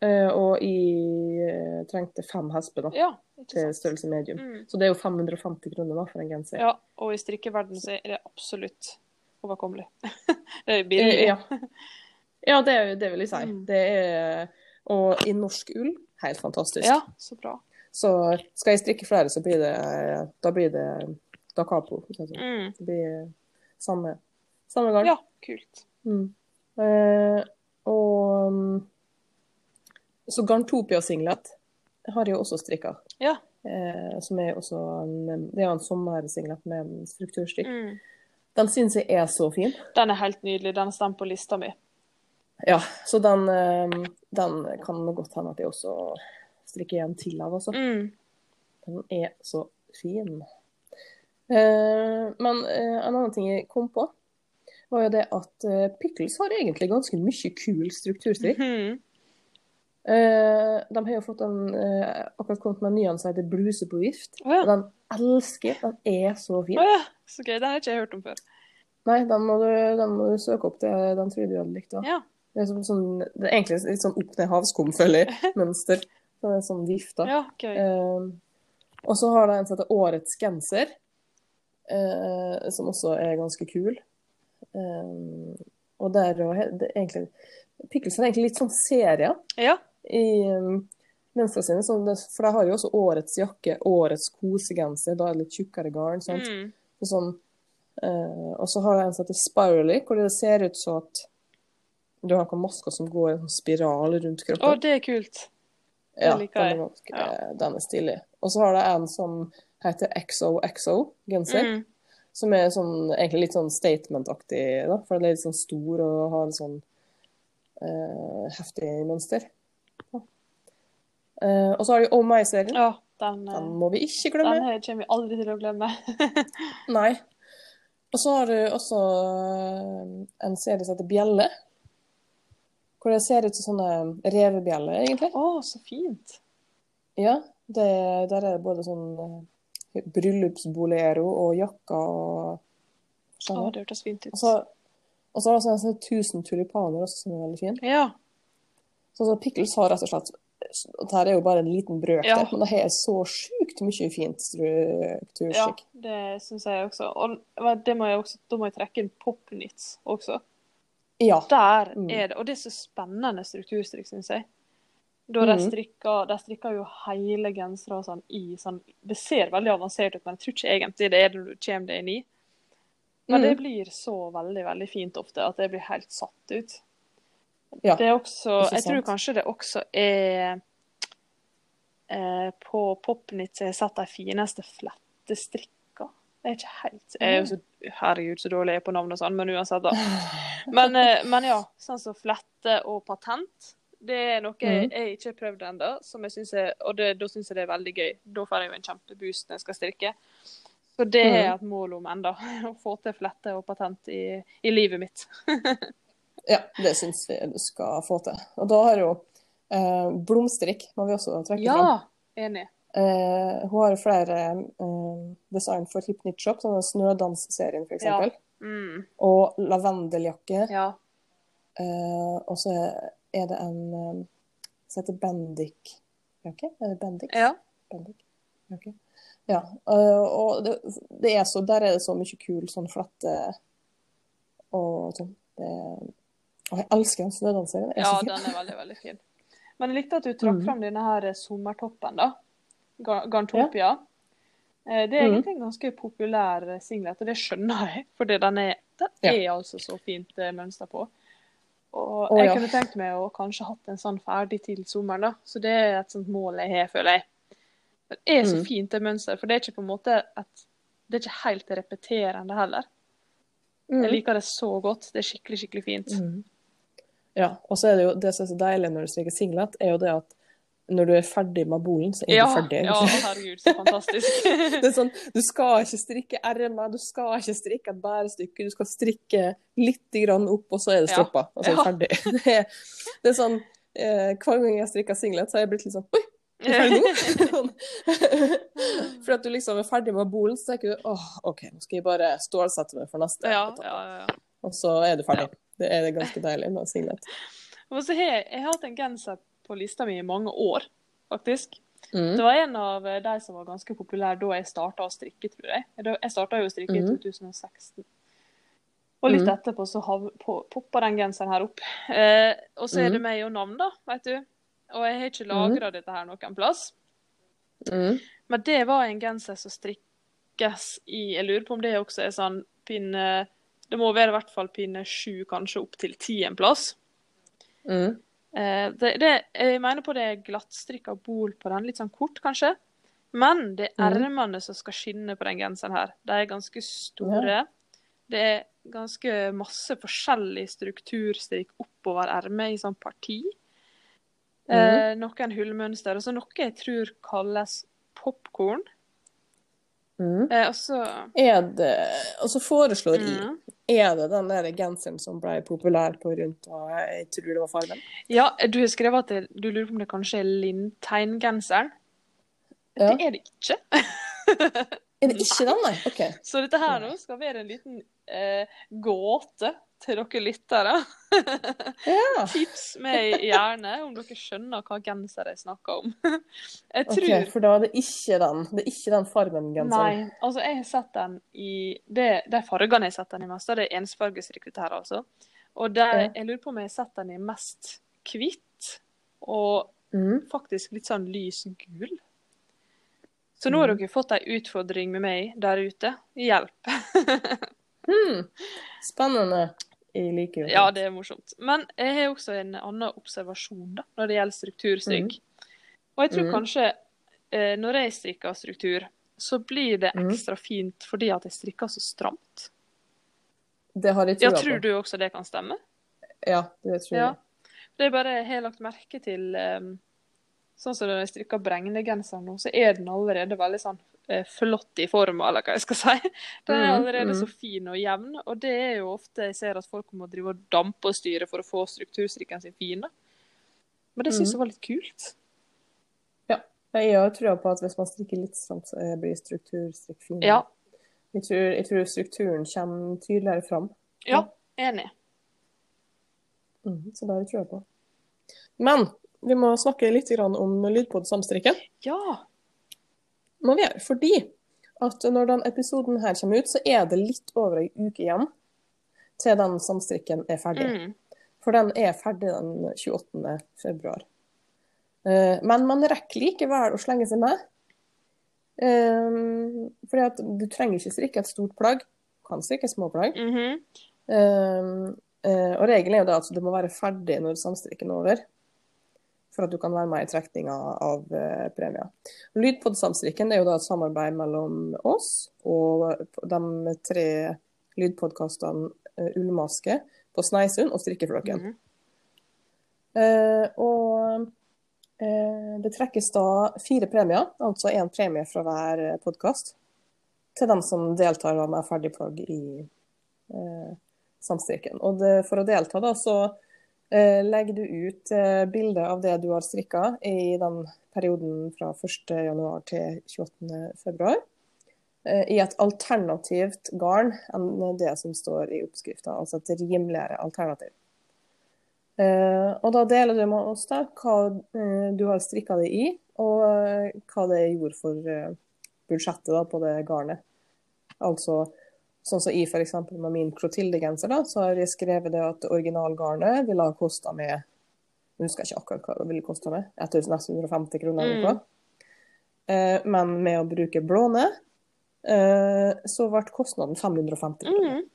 eh, og jeg eh, trengte fem hesper da, ja. Til størrelse medium. Mm. Så det er jo 550 kroner da for en genser. Ja, og i strikkeverdenen så er det absolutt overkommelig. det er billig. Eh, ja. ja, det, det vil jeg si. Mm. Det er, og i norsk ull, helt fantastisk. Ja, så bra. Så skal jeg strikke flere, så blir det da blir det da capo. Mm. Det blir samme, samme garn. Ja, kult. Mm. Eh, og mm, så Garntopia-singlet har jeg også strikka. Ja. Eh, som er også en, det er en sommersinglet med strukturstrikk. Mm. Den syns jeg er så fin. Den er helt nydelig. Den står på lista mi. Ja, så den, eh, den kan godt hende at jeg også strikker en til av, altså. Mm. Den er så fin. Uh, men uh, en annen ting jeg kom på, var jo det at uh, Pickles har egentlig ganske mye kul strukturstrikk. Mhm. Eh, de har jo fått en akkurat kommet med en ny en som heter Bluse på vift. Oh, ja. Den elsker Den er så fin. Oh, ja. Så gøy. Den har ikke jeg hørt om før. Nei, den må, du, den må du søke opp. til den tror jeg du hadde likt. Ja. Det er, sånn, det er egentlig litt sånn opp ned havskum, føler jeg, mønster. Det er sånn vifta. ja, okay. Eh, og så har de en som heter Årets genser, eh, som også er ganske kul. Eh, og der og det egentlig Pickles er egentlig litt sånn serier Ja. i um, mønstrene sine. Sånn det, for de har jo også årets jakke, årets kosegenser, da er det litt tjukkere garn. sant? Mm. Og Sånn, eh, og så har de en som heter Spirally, hvor det ser ut som at du har noen masker som går i en sånn spiral rundt kroppen. Å, det er kult. Ja, den ganske, Ja. den er stilig. Og så har de en som heter XOXO-genser. Mm. Som er sånn, egentlig litt sånn statement-aktig, for den er litt sånn stor og har en sånn eh, heftig mønster. Ja. Eh, og så har de Oh My-serien. Ja. Den, eh, Den må vi ikke glemme. den her kommer vi aldri til å glemme. Nei. Og så har du også eh, en serie som heter Bjelle. Hvor det ser ut som sånne revebjeller, egentlig. Å, så fint. Ja, det, der er det både sånn eh, bryllupsbolero og jakker og Å, det hørtes fint ut. Og så og så har det sånn tusen tulipaner også, som er veldig fin. Ja. Så, så Pickles har rett og slett Dette er jo bare en liten brøk Ja. men det har så sjukt mye fint ja, strukturskikk. det syns jeg også. Og det må jeg også, da må jeg trekke inn Popnits også. Ja. Der Mm. er det, og det er så spennende strukturstrikk, syns jeg. Da de Mm. strikker, de strikker jo hele gensere og sånn i sånn Det ser veldig avansert ut, men jeg tror ikke egentlig det er det du kommer deg inn i. Men Mm. det blir så veldig, veldig fint ofte at det blir helt satt ut. Ja, Det er også Jeg tror kanskje det også er eh, På Popnit så har jeg sett de fineste flettestrikka. Jeg er ikke helt Jeg er jo så Herregud, så dårlig jeg er på navn og sånn, men uansett, da. Men, eh, men ja, sånn som flette og patent. Det er noe jeg, Mm. jeg ikke har prøvd ennå, og det, da syns jeg det er veldig gøy. Da får jeg jo en kjempeboost når jeg skal strikke. Så det er et mål om enda, å få til flette og patent i, i livet mitt. Ja, det syns vi du skal få til. Og da har jo eh, blomstrikk må vi også trekke fram. Ja, enig. Eh, hun har flere eh, design for Shop, sånn Snødans-serien f.eks. Ja. Mm, Og lavendeljakke. ja. Eh, og så er det en eh, som heter Bendik-jakke. Er det Bendik? Ja. Bendik. Okay. Ja. eh, og det, det er så, der er det så mye kul sånn flette og sånn. Og jeg elsker den snødansserien. Er ja, den er veldig, veldig fin. Men jeg likte at du trakk Mm. fram denne her sommertoppen, da. Ga- Garntopia. Ja. Det er Mm. egentlig en ganske populær singlet, og det skjønner jeg. For den er, den er altså så fint eh, mønster på. Og jeg kunne tenkt meg å kanskje hatt en sånn ferdig til sommeren, da. Så det er et sånt mål jeg har, føler jeg. Det er så Mm. fint, det mønsteret. For det er ikke på en måte et Det er ikke helt repeterende heller. Jeg Mm. liker det så godt. Det er skikkelig, skikkelig fint. Mm. Ja, og så er det jo det som er så deilig når du strikker singlet, er jo det at når du er ferdig med bolen, så er Ja, du ferdig. ja, herregud, så fantastisk. Det er sånn, Du skal ikke strikke ermer, du skal ikke strikke et bærestykke. Du skal strikke litt opp, og så er det stoppa. Og så er det ferdig. Det er, det er sånn, eh, Hver gang jeg strikker singlet, så har jeg blitt litt sånn Oi? For at du liksom er ferdig med bolen, så tenker du åh, OK, nå skal jeg bare stålsette meg for neste. Ja, etappe». ja, ja. Og så er du ferdig. Det er ganske deilig med singlet. Og så har jeg, jeg har hatt en genser på lista mi i mange år, faktisk. Mm. Det var en av eh, de som var ganske populær da jeg starta å strikke, tror jeg. Jeg starta jo å strikke i Mhm. 2016. Og litt mm. etterpå så poppa den genseren her opp. Eh, og så er det Mhm. meg og navn, da, vet du. Og jeg har ikke lagra dette her noen plass. Mm. Men det var en genser som strikkes i Jeg lurer på om det også er sånn pinne Det må være i hvert fall pinne sju, kanskje opp til ti en plass. Mm. Eh, det, det, jeg mener på det er glattstrikka bol på den, litt sånn kort kanskje. Men det er Mhm. ermene som skal skinne på den genseren her. De er ganske store. Det er ganske masse forskjellig strukturstrikk oppover ermet i sånn parti. Eh, noen hullmønster, og så noe jeg tror kalles popkorn. Mm. Eh, og så det Og så foreslår mm. Er det den der genseren som ble populær på rundt og jeg tror det var fargen? Ja, du har skrevet at det, du lurer på om det kanskje er Lindtein-genseren. Ja. Det er det ikke. Er det ikke den, nei? OK. Så dette her nå skal være en liten eh, gåte til dere lyttere. Ja. Tips meg gjerne om dere skjønner hva genser jeg snakker om. Jeg OK, okay, for da er det ikke den. Det er ikke den Farmen-genseren. Nei, altså jeg har sett den i det, De fargene jeg har sett den i mest, det er ensfargestrikk altså. Og det, jeg lurer på om jeg har sett den i mest hvitt og Mm. faktisk litt sånn lys gul. Så nå har Mhm. dere fått ei utfordring med meg der ute. Hjelp. Hmm. Spennende. Jeg liker jo Ja, det er morsomt. Men jeg har også en annen observasjon da, når det gjelder strukturstrikk. Og jeg tror mm. kanskje eh, når jeg strikker struktur, så blir det ekstra ekstra fint fordi at jeg strikker så stramt. Det har jeg Ja, trua tror du også det kan stemme? Ja, det tror Ja. jeg. Det er bare jeg har lagt merke til um, Sånn som når jeg strikker bregnegenser nå, så er den allerede veldig sånn flott i forma, eller hva jeg skal si. Den er Mm, allerede mm. så fin og jevn, og det er jo ofte jeg ser at folk må drive og dampe og styre for å få strukturstrikken sin fin. Men det syns Mm. jeg var litt kult. Ja, Jeg har trua på at hvis man strikker litt sånn, så blir strukturstrikk fin. Ja, Jeg tror, jeg tror strukturen kommer tydeligere fram. ja, enig. Mm, så det har jeg trua på. Men vi må snakke litt om lydpod samstrikken. Ja. Må vi gjøre. Fordi at når den episoden her kommer ut, så er det litt over ei uke igjen til den samstrikken er ferdig. Mm. For den er ferdig den 28. februar. Eh, Men man rekker likevel å slenge seg med. Eh, Fordi at du trenger ikke strikke et stort plagg. Du kan strikke små plagg. Mm eh, Og regelen er jo da at du må være ferdig når samstrikken er over. For at du kan være med i trekninga av eh, premier. Lydpodsamstrikken er jo da et samarbeid mellom oss og de tre lydpodkastene eh, Ullmaske på Sneisund og Strikkeflokken. Mhm. Eh, og eh, det trekkes da fire premier, altså én premie fra hver podkast, til dem som deltar med ferdigplagg i eh, samstrikken. Og det, for å delta, da, så legger du ut eh, bilde av det du har strikka i den perioden fra 1.1 til 28.2. Eh, I et alternativt garn enn det som står i oppskrifta, altså et rimeligere alternativ. Eh, og da deler du med oss da hva eh, du har strikka det i, og eh, hva det gjorde for eh, budsjettet da, på det garnet. Altså sånn som i f.eks. med min Clotilde-genser, så har jeg skrevet det at originalgarnet ville ha kosta med Jeg husker ikke akkurat hva det ville kosta med. 1150 kroner eller noe. Eh, men med å bruke blåne, eh, så ble kostnaden 550 kroner. Mm.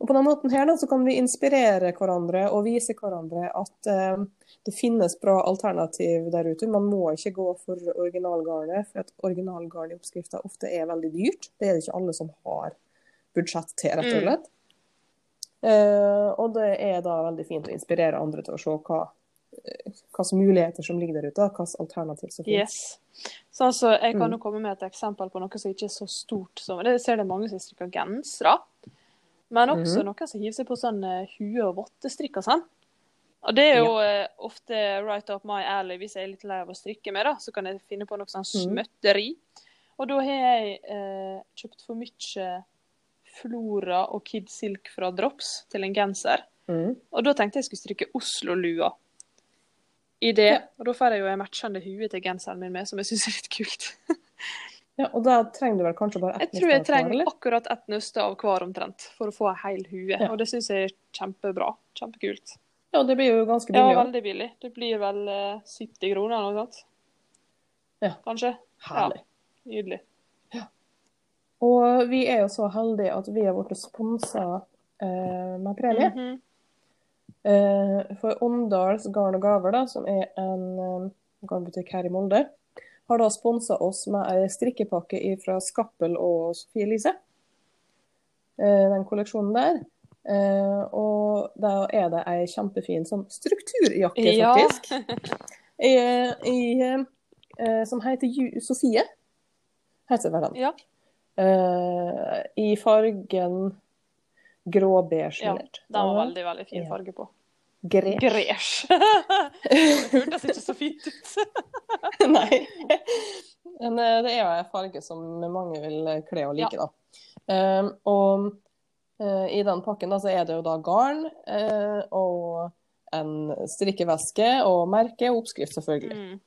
Og på den måten her da, så kan vi inspirere hverandre og vise hverandre at eh, det finnes bra alternativ der ute. Man må ikke gå for originalgarnet, for at originalgarn i oppskrifta ofte er veldig dyrt. Det er det ikke alle som har budsjett til, rett og Mm. slett. Eh, og det er da veldig fint å inspirere andre til å se hva hvilke muligheter som ligger der ute, slags alternativ som finnes. Yes. Så altså, jeg kan Mm. jo komme med et eksempel på noe som ikke er så stort som Det ser det mange som strikker gensere. Men også Mhm. noen som hiver seg på sånn eh, hue- og vottestrikk og sånn. Og det er jo eh, ofte right up my alley hvis jeg er litt lei av å strikke med, da. Så kan jeg finne på noe sånn Mhm. smøtteri. Og da har jeg eh, kjøpt for mye Flora og Kid Silk fra Drops til en genser. Mm. Og da tenkte jeg skulle strikke Oslo-lua i det. Ja. Og da får jeg jo en matchende hue til genseren min med, som jeg syns er litt kult. Ja, og da trenger du vel kanskje bare ett Jeg tror jeg nøste trenger eller? akkurat ett nøste av hver omtrent, for å få ei hel hue. Ja. Og det syns jeg er kjempebra. Kjempekult. Ja, det blir jo ganske billig. Ja, veldig billig. Det blir vel eh, 70 kroner eller noe sånt. Ja. Kanskje. Herlig. Nydelig. Og vi er jo så heldige at vi har blitt sponsa eh, med premie. Mhm. Eh, for Åndals Garn og Gaver, da, som er en eh, garnbutikk her i Molde, har da sponsa oss med ei strikkepakke fra Skappel og Sofie Elise. Eh, den kolleksjonen der. Eh, og da er det ei kjempefin sånn strukturjakke, Ja. faktisk. I, i, eh, som heter Sofie. Heter vel den. Ja. Eh, I fargen grå-beige. Ja. Den var veldig, veldig fin Ja. farge på. Gresj. Gresj. Det hørtes ikke så fint ut. Nei. Men eh, det er jo en farge som mange vil kle og like, da. Um, og uh, i den pakken da, så er det jo da garn uh, og en strikkeveske og merke og oppskrift, selvfølgelig. Mm.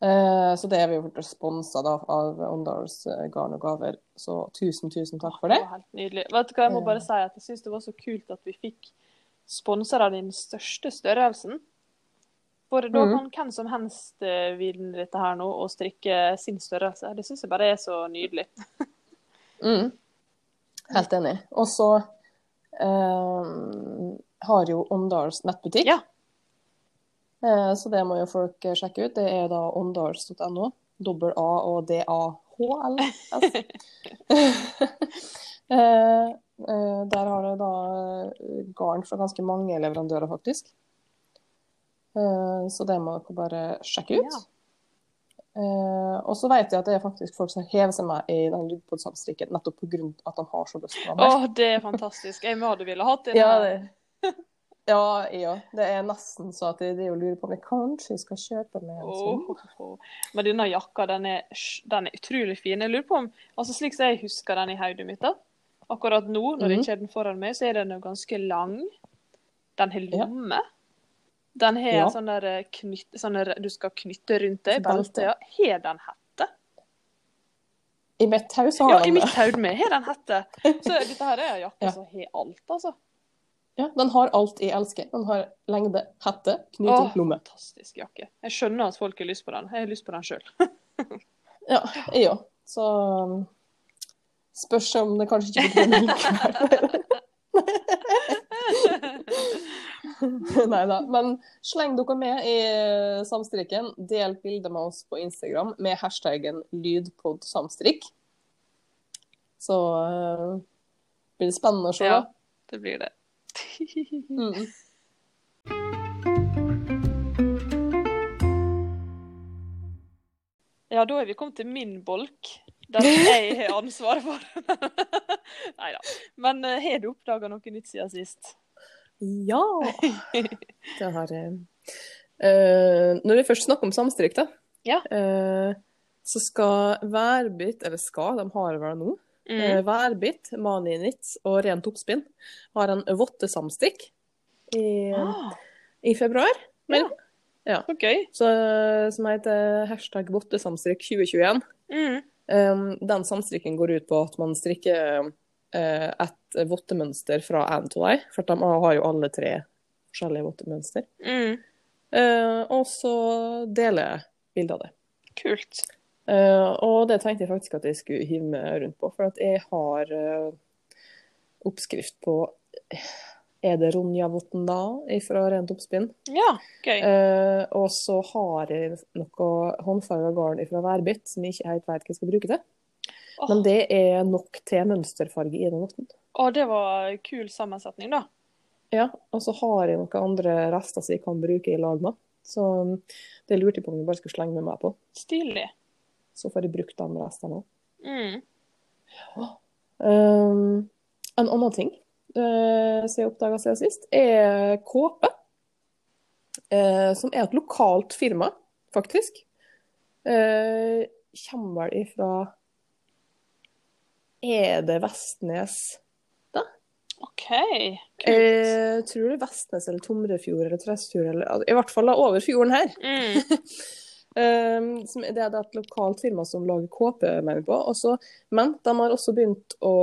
Eh, så det er vi jo sponsa av Åndals eh, garn og gaver, så tusen, tusen takk for det. var helt nydelig. Vet du hva, jeg må bare Eh. si at jeg syns det var så kult at vi fikk sponser av den største størrelsen. For da kan mm. hvem som helst vinne dette her nå og strikke sin størrelse. Det syns jeg bare er så nydelig. Mm. Helt enig. Og så um, har jo Åndals nettbutikk. Ja. Eh, så det må jo folk eh, sjekke ut. Det er da åndals.no. Dobbel A og D-A-H-L-S. eh, der har det da garn fra ganske mange leverandører, faktisk. Så det må dere bare sjekke ut. Ja. Eh, og så vet jeg at det er faktisk folk som hever seg med i den lydpodsamstrikken nettopp pga. at de har så lyst på den. Å, det er fantastisk. Jeg hadde ville hatt den. Ja, det, ja, ja, det er nesten så at jeg lurer på om jeg kanskje skal kjøpe meg en sånn. Åh, Men denne jakka, den er, den er utrolig fin. Jeg lurer på om, altså Slik som jeg husker den i hodet mitt, da. Akkurat nå, når jeg Mhm. ikke har den foran meg, så er den jo ganske lang. Den har lomme. Den har Ja. sånn der eh, knytt, sånn der du skal knytte rundt deg. Belte. Ja. Har den hette? I mitt hode har den det. Ja, i mitt hode med har den hette. Så dette her er en jakke Ja. som har alt, altså. Ja, den har alt jeg elsker. Den har lengde, hette, knyting, lomme. fantastisk jakke. Jeg skjønner at folk har lyst på den. Jeg har lyst på den sjøl. Ja, jeg òg. Så um, spørs om det kanskje ikke blir likevel. Nei da. Men sleng dere med i eh, samstrikken. Del bilde med oss på Instagram med hashtaggen lydpodsamstrikk. Så uh, blir det spennende å se, Ja. Det blir det. Mm. Ja, da er vi kommet til min bolk. Den jeg har ansvaret for. Nei da. Men eh, har du oppdaga noe nytt siden sist? Ja! Det har jeg. Uh, når vi først snakker om samstrikk, da, Ja. uh, så skal Værbit, eller skal, de har det vel nå, Mm. eh, Værbit, Maninitz og rent oppspinn har en vottesamstikk i, Ah, i februar. Men, ja. ja. Okay. så, som heter hashtag vottesamstrikk 2021. Mm. Um, den samstrikken går ut på at man strikker eh, et vottemønster fra én til ei, for de har jo alle tre forskjellige vottemønster. Mm. Eh, og så deler jeg bilde av det. Kult. Eh, og det tenkte jeg faktisk at jeg skulle hive meg rundt på, for at jeg har eh, oppskrift på Er det Ronja-votten da, fra Rent Oppspinn? Ja, gøy. Eh, og så har jeg noe håndfarga garn fra Værbit som jeg ikke helt vet hva jeg skal bruke til. Oh. Men det er nok til mønsterfarge i den votten. Å, det var en kul sammensetning, da. Ja, og så har jeg noen andre rester som jeg kan bruke i lag med. Så um, det lurte jeg på om jeg bare skulle slenge med meg på. Stilig. Så får de brukt de restene òg. Mm. Um, en annen ting uh, som jeg oppdaga siden sist, er kåpe. Uh, som er et lokalt firma, faktisk. Uh, kommer vel ifra Er det Vestnes? OK. Kult. Jeg tror det er Vestnes eller Tomrefjord eller Tresfjord, eller altså, i hvert fall da over fjorden her. Mm. Um, som, det er et lokalt firma som lager kåper, mener på. Også, men de har også begynt å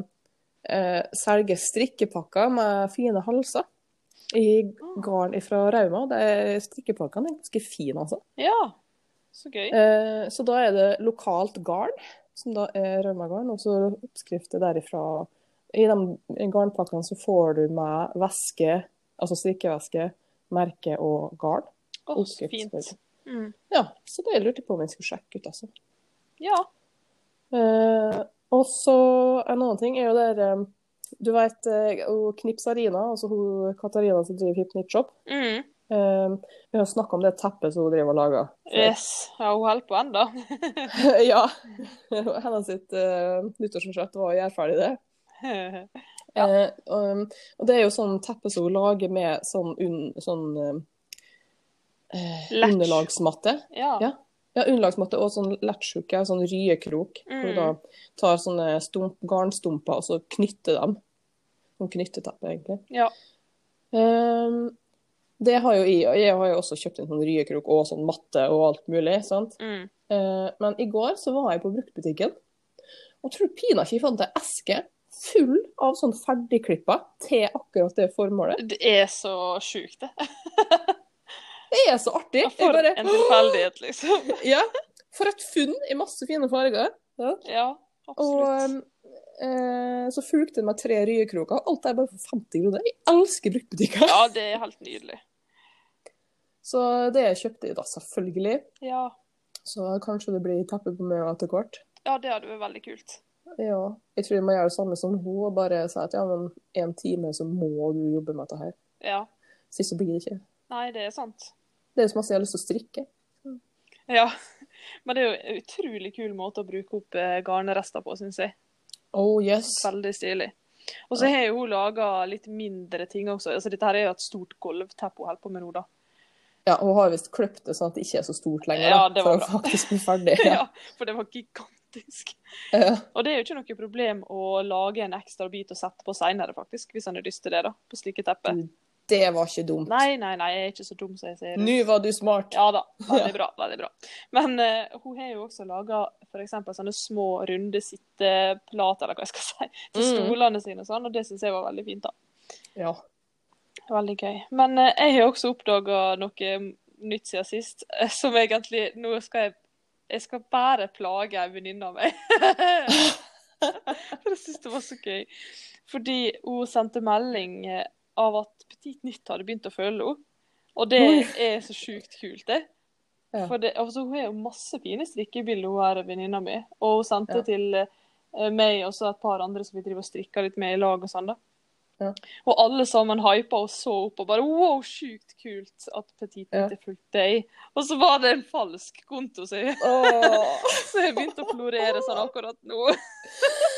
uh, selge strikkepakker med fine halser i garn fra Rauma. Strikkepakkene er ganske fine, altså. Ja. Så gøy. Uh, så da er det lokalt garn, som da er Rauma-garn, og så oppskrifter derifra. I de garnpakkene så får du med væske, altså strikkevæske, merke og garn. Oppskrift, fint. Mm. Ja, så det lurte jeg på om jeg skulle sjekke ut, altså. Ja. Eh, og så en annen ting er jo der eh, Du vet eh, hun Knipsarina, altså hun Katarina som driver Hip Shop. Mm. Eh, vi har snakka om det teppet som hun driver og lager. Yes. Ja, hun holder på ennå. ja. Hennes sitt uh, nyttårsforsett var å gjøre ferdig det. Ja. Eh, og, og det er jo sånn teppe som hun lager med sånn, un, sånn eh, underlagsmatte. ja. Ja. Ja, underlagsmatte og sånn lettsjuke, sånn ryekrok. Hvor du Mm. da tar sånne stump, garnstumper og så knytter dem. Sånn knytteteppe, egentlig. Ja. Um, det har jo jeg, og jeg har jo også kjøpt en sånn ryekrok og sånn matte og alt mulig. sant? Mm. Uh, men i går så var jeg på bruktbutikken, og tror pinadø ikke jeg fant ei eske full av sånn ferdigklippa til akkurat det formålet. Det er så sjukt, det. Det er så artig! Jeg For bare, en tilfeldighet, liksom. ja, for et funn i masse fine farger. Ja. Ja, Og absolutt. eh, så fulgte det med tre ryekroker. Alt er bare for 50 kroner. Jeg elsker bruktbutikker. Ja, det er helt nydelig. Så det kjøpte jeg da selvfølgelig. Ja. Så kanskje det blir teppe på meg etter hvert. ja, det hadde vært veldig kult. Ja. Jeg tror jeg må gjøre det samme som hun og bare si at ja, men en time så må du jobbe med dette her. Ja. Hvis ikke så blir det ikke. Nei, det er sant. Det er jo så masse jeg har lyst til å strikke. Ja. Men det er jo en utrolig kul måte å bruke opp eh, garnrester på, syns jeg. Oh yes. Veldig stilig. Og så har hun laga litt mindre ting også. Altså, dette her er jo et stort gulvteppe hun holder på med nå, da. Ja, hun har visst kløpt det sånn at det ikke er så stort lenger, Ja, det var for bra. å faktisk bli ferdig. Ja, for det var gigantisk. Ja. Og det er jo ikke noe problem å lage en ekstra bit og sette på seinere, faktisk. Hvis han har lyst til det, da. På slike tepper. Det var ikke dumt. Nei, nei, nei, jeg er ikke så dum som jeg ser ut. Nå var du smart. Ja da, veldig bra. veldig bra. Men uh, hun har jo også laga f.eks. sånne små, runde sitteplater, eller hva jeg skal si, til Mm. stolene sine og sånn, og det syns jeg var veldig fint. da. Ja. Veldig gøy. Men uh, jeg har også oppdaga noe nytt siden sist, eh, som egentlig Nå skal jeg Jeg skal bare plage ei venninne av meg. For jeg syns det var så gøy. Fordi hun sendte melding av at Petit Nytt hadde begynt å følge henne. Og det er så sjukt kult, det. Ja. For det, altså, hun har jo masse fine strikkebilder, hun her venninna mi. Og hun sendte Ja. til eh, meg og et par andre som vi driver og strikker litt med i lag og sånn, da. Ja. Og alle sammen hypa og så opp og bare wow, sjukt kult at Petit Ja. er fulgt deg. Og så var det en falsk konto, så jeg, Åh. så jeg begynte å florere sånn akkurat nå.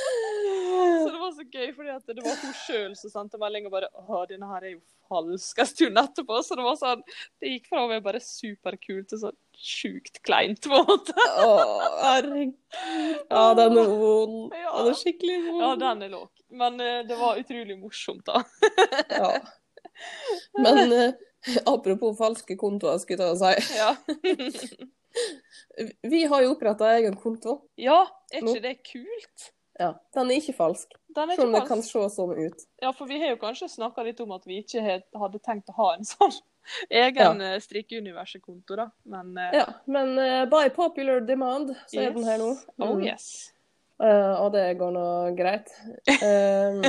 Så var så gøy, fordi det var hun sjøl som sendte melding og bare Å, denne her er jo falsk en stund etterpå. Så det var sånn Det gikk fra å være bare superkult til sånn sjukt kleint, på en måte. Å, herregud. Ja, den er vond. Ja. Den er skikkelig vond. Ja, den er låg. Men uh, det var utrolig morsomt, da. Ja. Men uh, apropos falske kontoer, skulle jeg si. Ja. Vi har jo oppretta egen konto. ja, er ikke det kult? Ja, Den er ikke falsk, Den er selv om det kan se sånn ut. Ja, for vi har jo kanskje snakka litt om at vi ikke hadde tenkt å ha en sånn egen ja. strikkeuniverset-konto, da. Men uh... Ja, Men uh, by popular demand, så er den her nå. Oh Mm. yes. Uh, og det går nå greit. Um,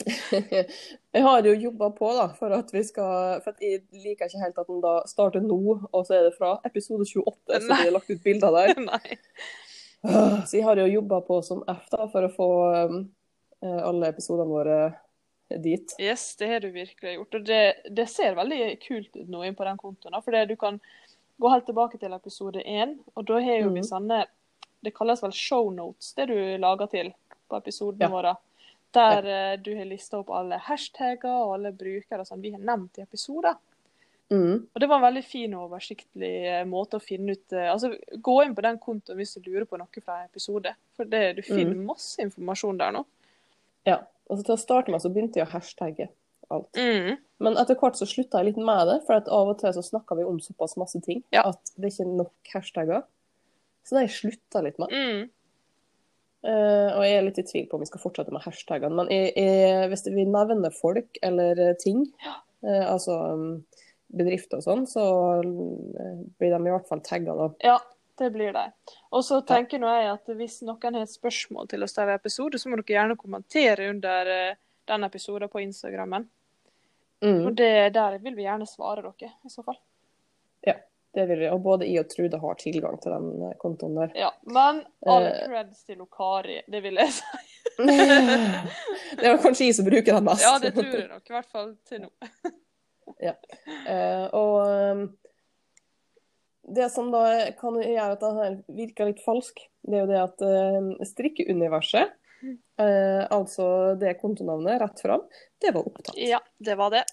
jeg har jo jobba på da, for at vi skal For at jeg liker ikke helt at den da starter nå, og så er det fra episode 28, så Nei. vi har lagt ut bilder der. Nei. Så jeg har jo jobba på som F da, for å få um, eh, alle episodene våre dit. Yes, det har du virkelig gjort. Og det, det ser veldig kult ut nå inn på den kontoen. For du kan gå helt tilbake til episode én, og da har jo vi Mhm. sånne Det kalles vel shownotes, det du lager til på episodene Ja. våre. Der ja. du har lista opp alle hashtagger og alle brukere som vi har nevnt i episoder. Mm. Og det var en veldig fin og oversiktlig eh, måte å finne ut eh, Altså, gå inn på den kontoen hvis du lurer på noe fra en episode. For det, du finner mm. masse informasjon der nå. Ja. altså til å starte med så begynte jeg å hashtagge alt. Mm. Men etter hvert så slutta jeg litt med det, for av og til så snakka vi om såpass masse ting Ja. at det er ikke nok hashtagger. Så det har jeg slutta litt med. Mm. Eh, og jeg er litt i tvil på om vi skal fortsette med hashtagene. Men jeg, jeg, hvis vi nevner folk eller ting, ting, uh, altså um, bedrifter og sånn, så eh, blir de i hvert fall tagga da. Ja, det blir det. Og så tenker nå jeg at hvis noen har et spørsmål til oss der i episode, så må dere gjerne kommentere under eh, den episoden på Instagrammen. Mm, Og det, der vil vi gjerne svare dere, i så fall. Ja, det vil vi. Og både jeg og Trude har tilgang til den eh, kontoen der. Ja, Men all creds til Okari, det vil jeg si. det er kanskje jeg som bruker den mest. Ja, det tror jeg nok. I hvert fall til nå. Eh, og um, det som da kan gjøre at dette virker litt falsk, det er jo det at uh, strikkeuniverset, eh, altså det kontonavnet rett fram, det var opptatt. Ja, det var det.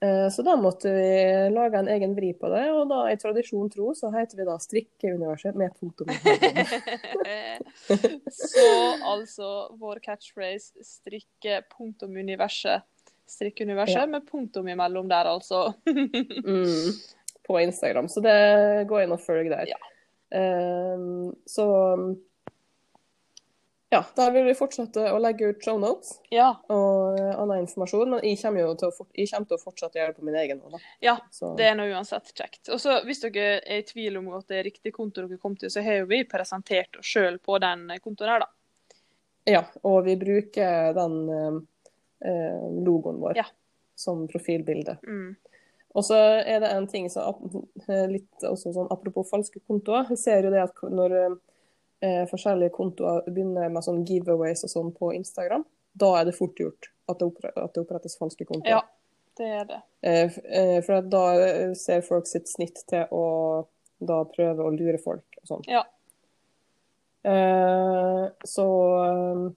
Eh, så da måtte vi lage en egen vri på det, og da i tradisjon tro så heter vi da Strikkeuniverset med punktum. så altså vår catchphrase strikke punktum universet. Strikkeuniverset Ja. med punktum imellom der, altså. mm, på Instagram. Så det går inn og følg der. Ja. Um, så ja, der vil vi fortsette å legge ut show notes. ja. og eh, annen informasjon. Men jeg kommer til å, fort, kommer til å fortsette å gjøre det på min egen nå, da. Ja, Så, Det er nå uansett kjekt. Og så Hvis dere er i tvil om at det er riktig konto dere kom til, så har jo vi presentert oss sjøl på den kontoen her, da. ja, og vi bruker den eh, logoen vår Ja. som profilbilde. Mm. Og så er det en ting som eh, litt sånn apropos falske kontoer. Vi ser jo det at når eh, forskjellige kontoer begynner med sånn giveaways og sånn på Instagram, da er det fort gjort at det, oppre at det opprettes falske kontoer. Ja, det er det. Eh, eh, For at da eh, ser folk sitt snitt til å da prøve å lure folk og sånn. Ja. Eh, Så eh,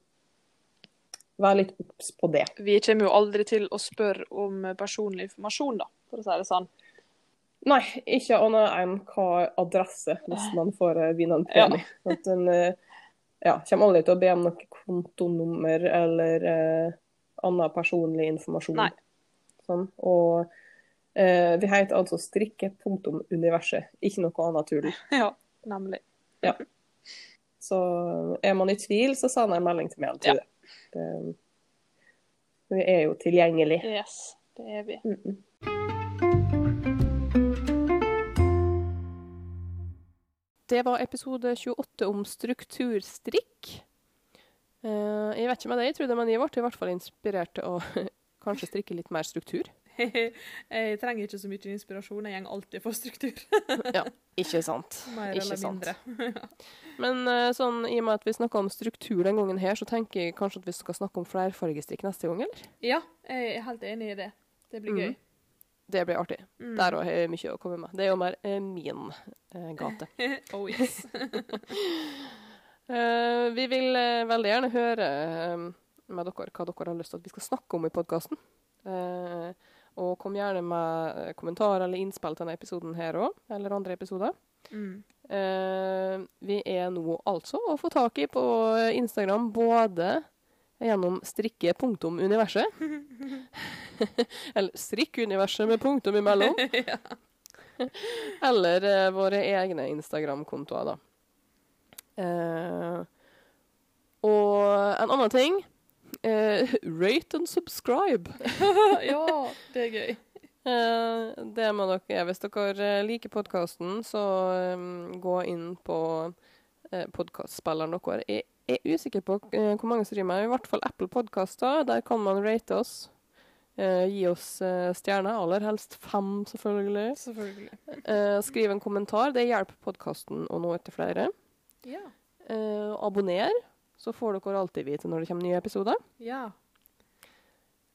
vær litt obs på det. Vi kommer jo aldri til å spørre om personlig informasjon, da, for å si det sånn. Nei, ikke annet enn hva adresse, hvis man får eh, vinne en premie. At en eh, ja, kommer aldri til å be om noe kontonummer eller eh, annen personlig informasjon. Sånn. Og eh, vi heter altså strikke.universet, ikke noe annet tull. Ja, nemlig. Så er man i tvil, så sender en melding til meg. Ja. Det, vi er jo tilgjengelig. Yes, det er vi. Mm -mm. Det var episode 28 om strukturstrikk. Eh, jeg vet ikke med det, jeg trodde, men jeg ble i hvert fall inspirert til å kanskje strikke litt mer struktur. jeg trenger ikke så mye inspirasjon, jeg går alltid for struktur. Ja, ikke sant. Mer Ikke eller sant. mindre. Men eh, sånn, i og med at vi snakka om struktur den gangen her, så tenker jeg kanskje at vi skal snakke om flerfargestrikk neste gang, eller? Ja, jeg er helt enig i det. Det blir gøy. gøy. Det blir artig. Mm. Der òg har jeg mye å komme med. Det er jo mer eh, min eh, gate. oh yes. Uh, vi vil uh, veldig gjerne høre uh, med dere hva dere har lyst til at vi skal snakke om i podkasten. Og kom gjerne med eh, kommentarer eller innspill til denne episoden her òg, eller andre episoder. Mm. Uh, vi er nå altså å få tak i på Instagram både gjennom strikke.universet Eller strikkuniverset med punktum imellom. ja. Eller uh, våre egne Instagram-kontoer, da. Uh, og en annen ting eh, Rate and subscribe. ja, det er gøy. Eh, det må dere gjøre. Hvis dere eh, liker podkasten, så um, gå inn på uh, podkastspilleren deres. Jeg er usikker på eh, hvor mange som streamer, i hvert fall Apple Podkaster. Der kan man rate oss. Eh, gi oss eh, stjerner, aller helst fem, selvfølgelig. Selvfølgelig. Eh, skriv en kommentar. Det hjelper podkasten å nå ut til flere. Ja. Eh, abonner, så får dere alltid vite når det kommer nye episoder. Ja.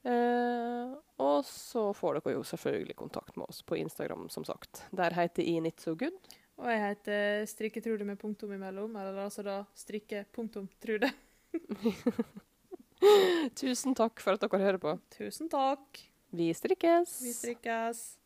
Eh, og så får dere jo selvfølgelig kontakt med oss på Instagram, som sagt. Der heter jeg Good. Og jeg heter Strikketrude med punktum imellom, eller altså da strikke-punktum-trude. Tusen takk for at dere hører på. Tusen takk. Vi strikkes! Vi strikkes.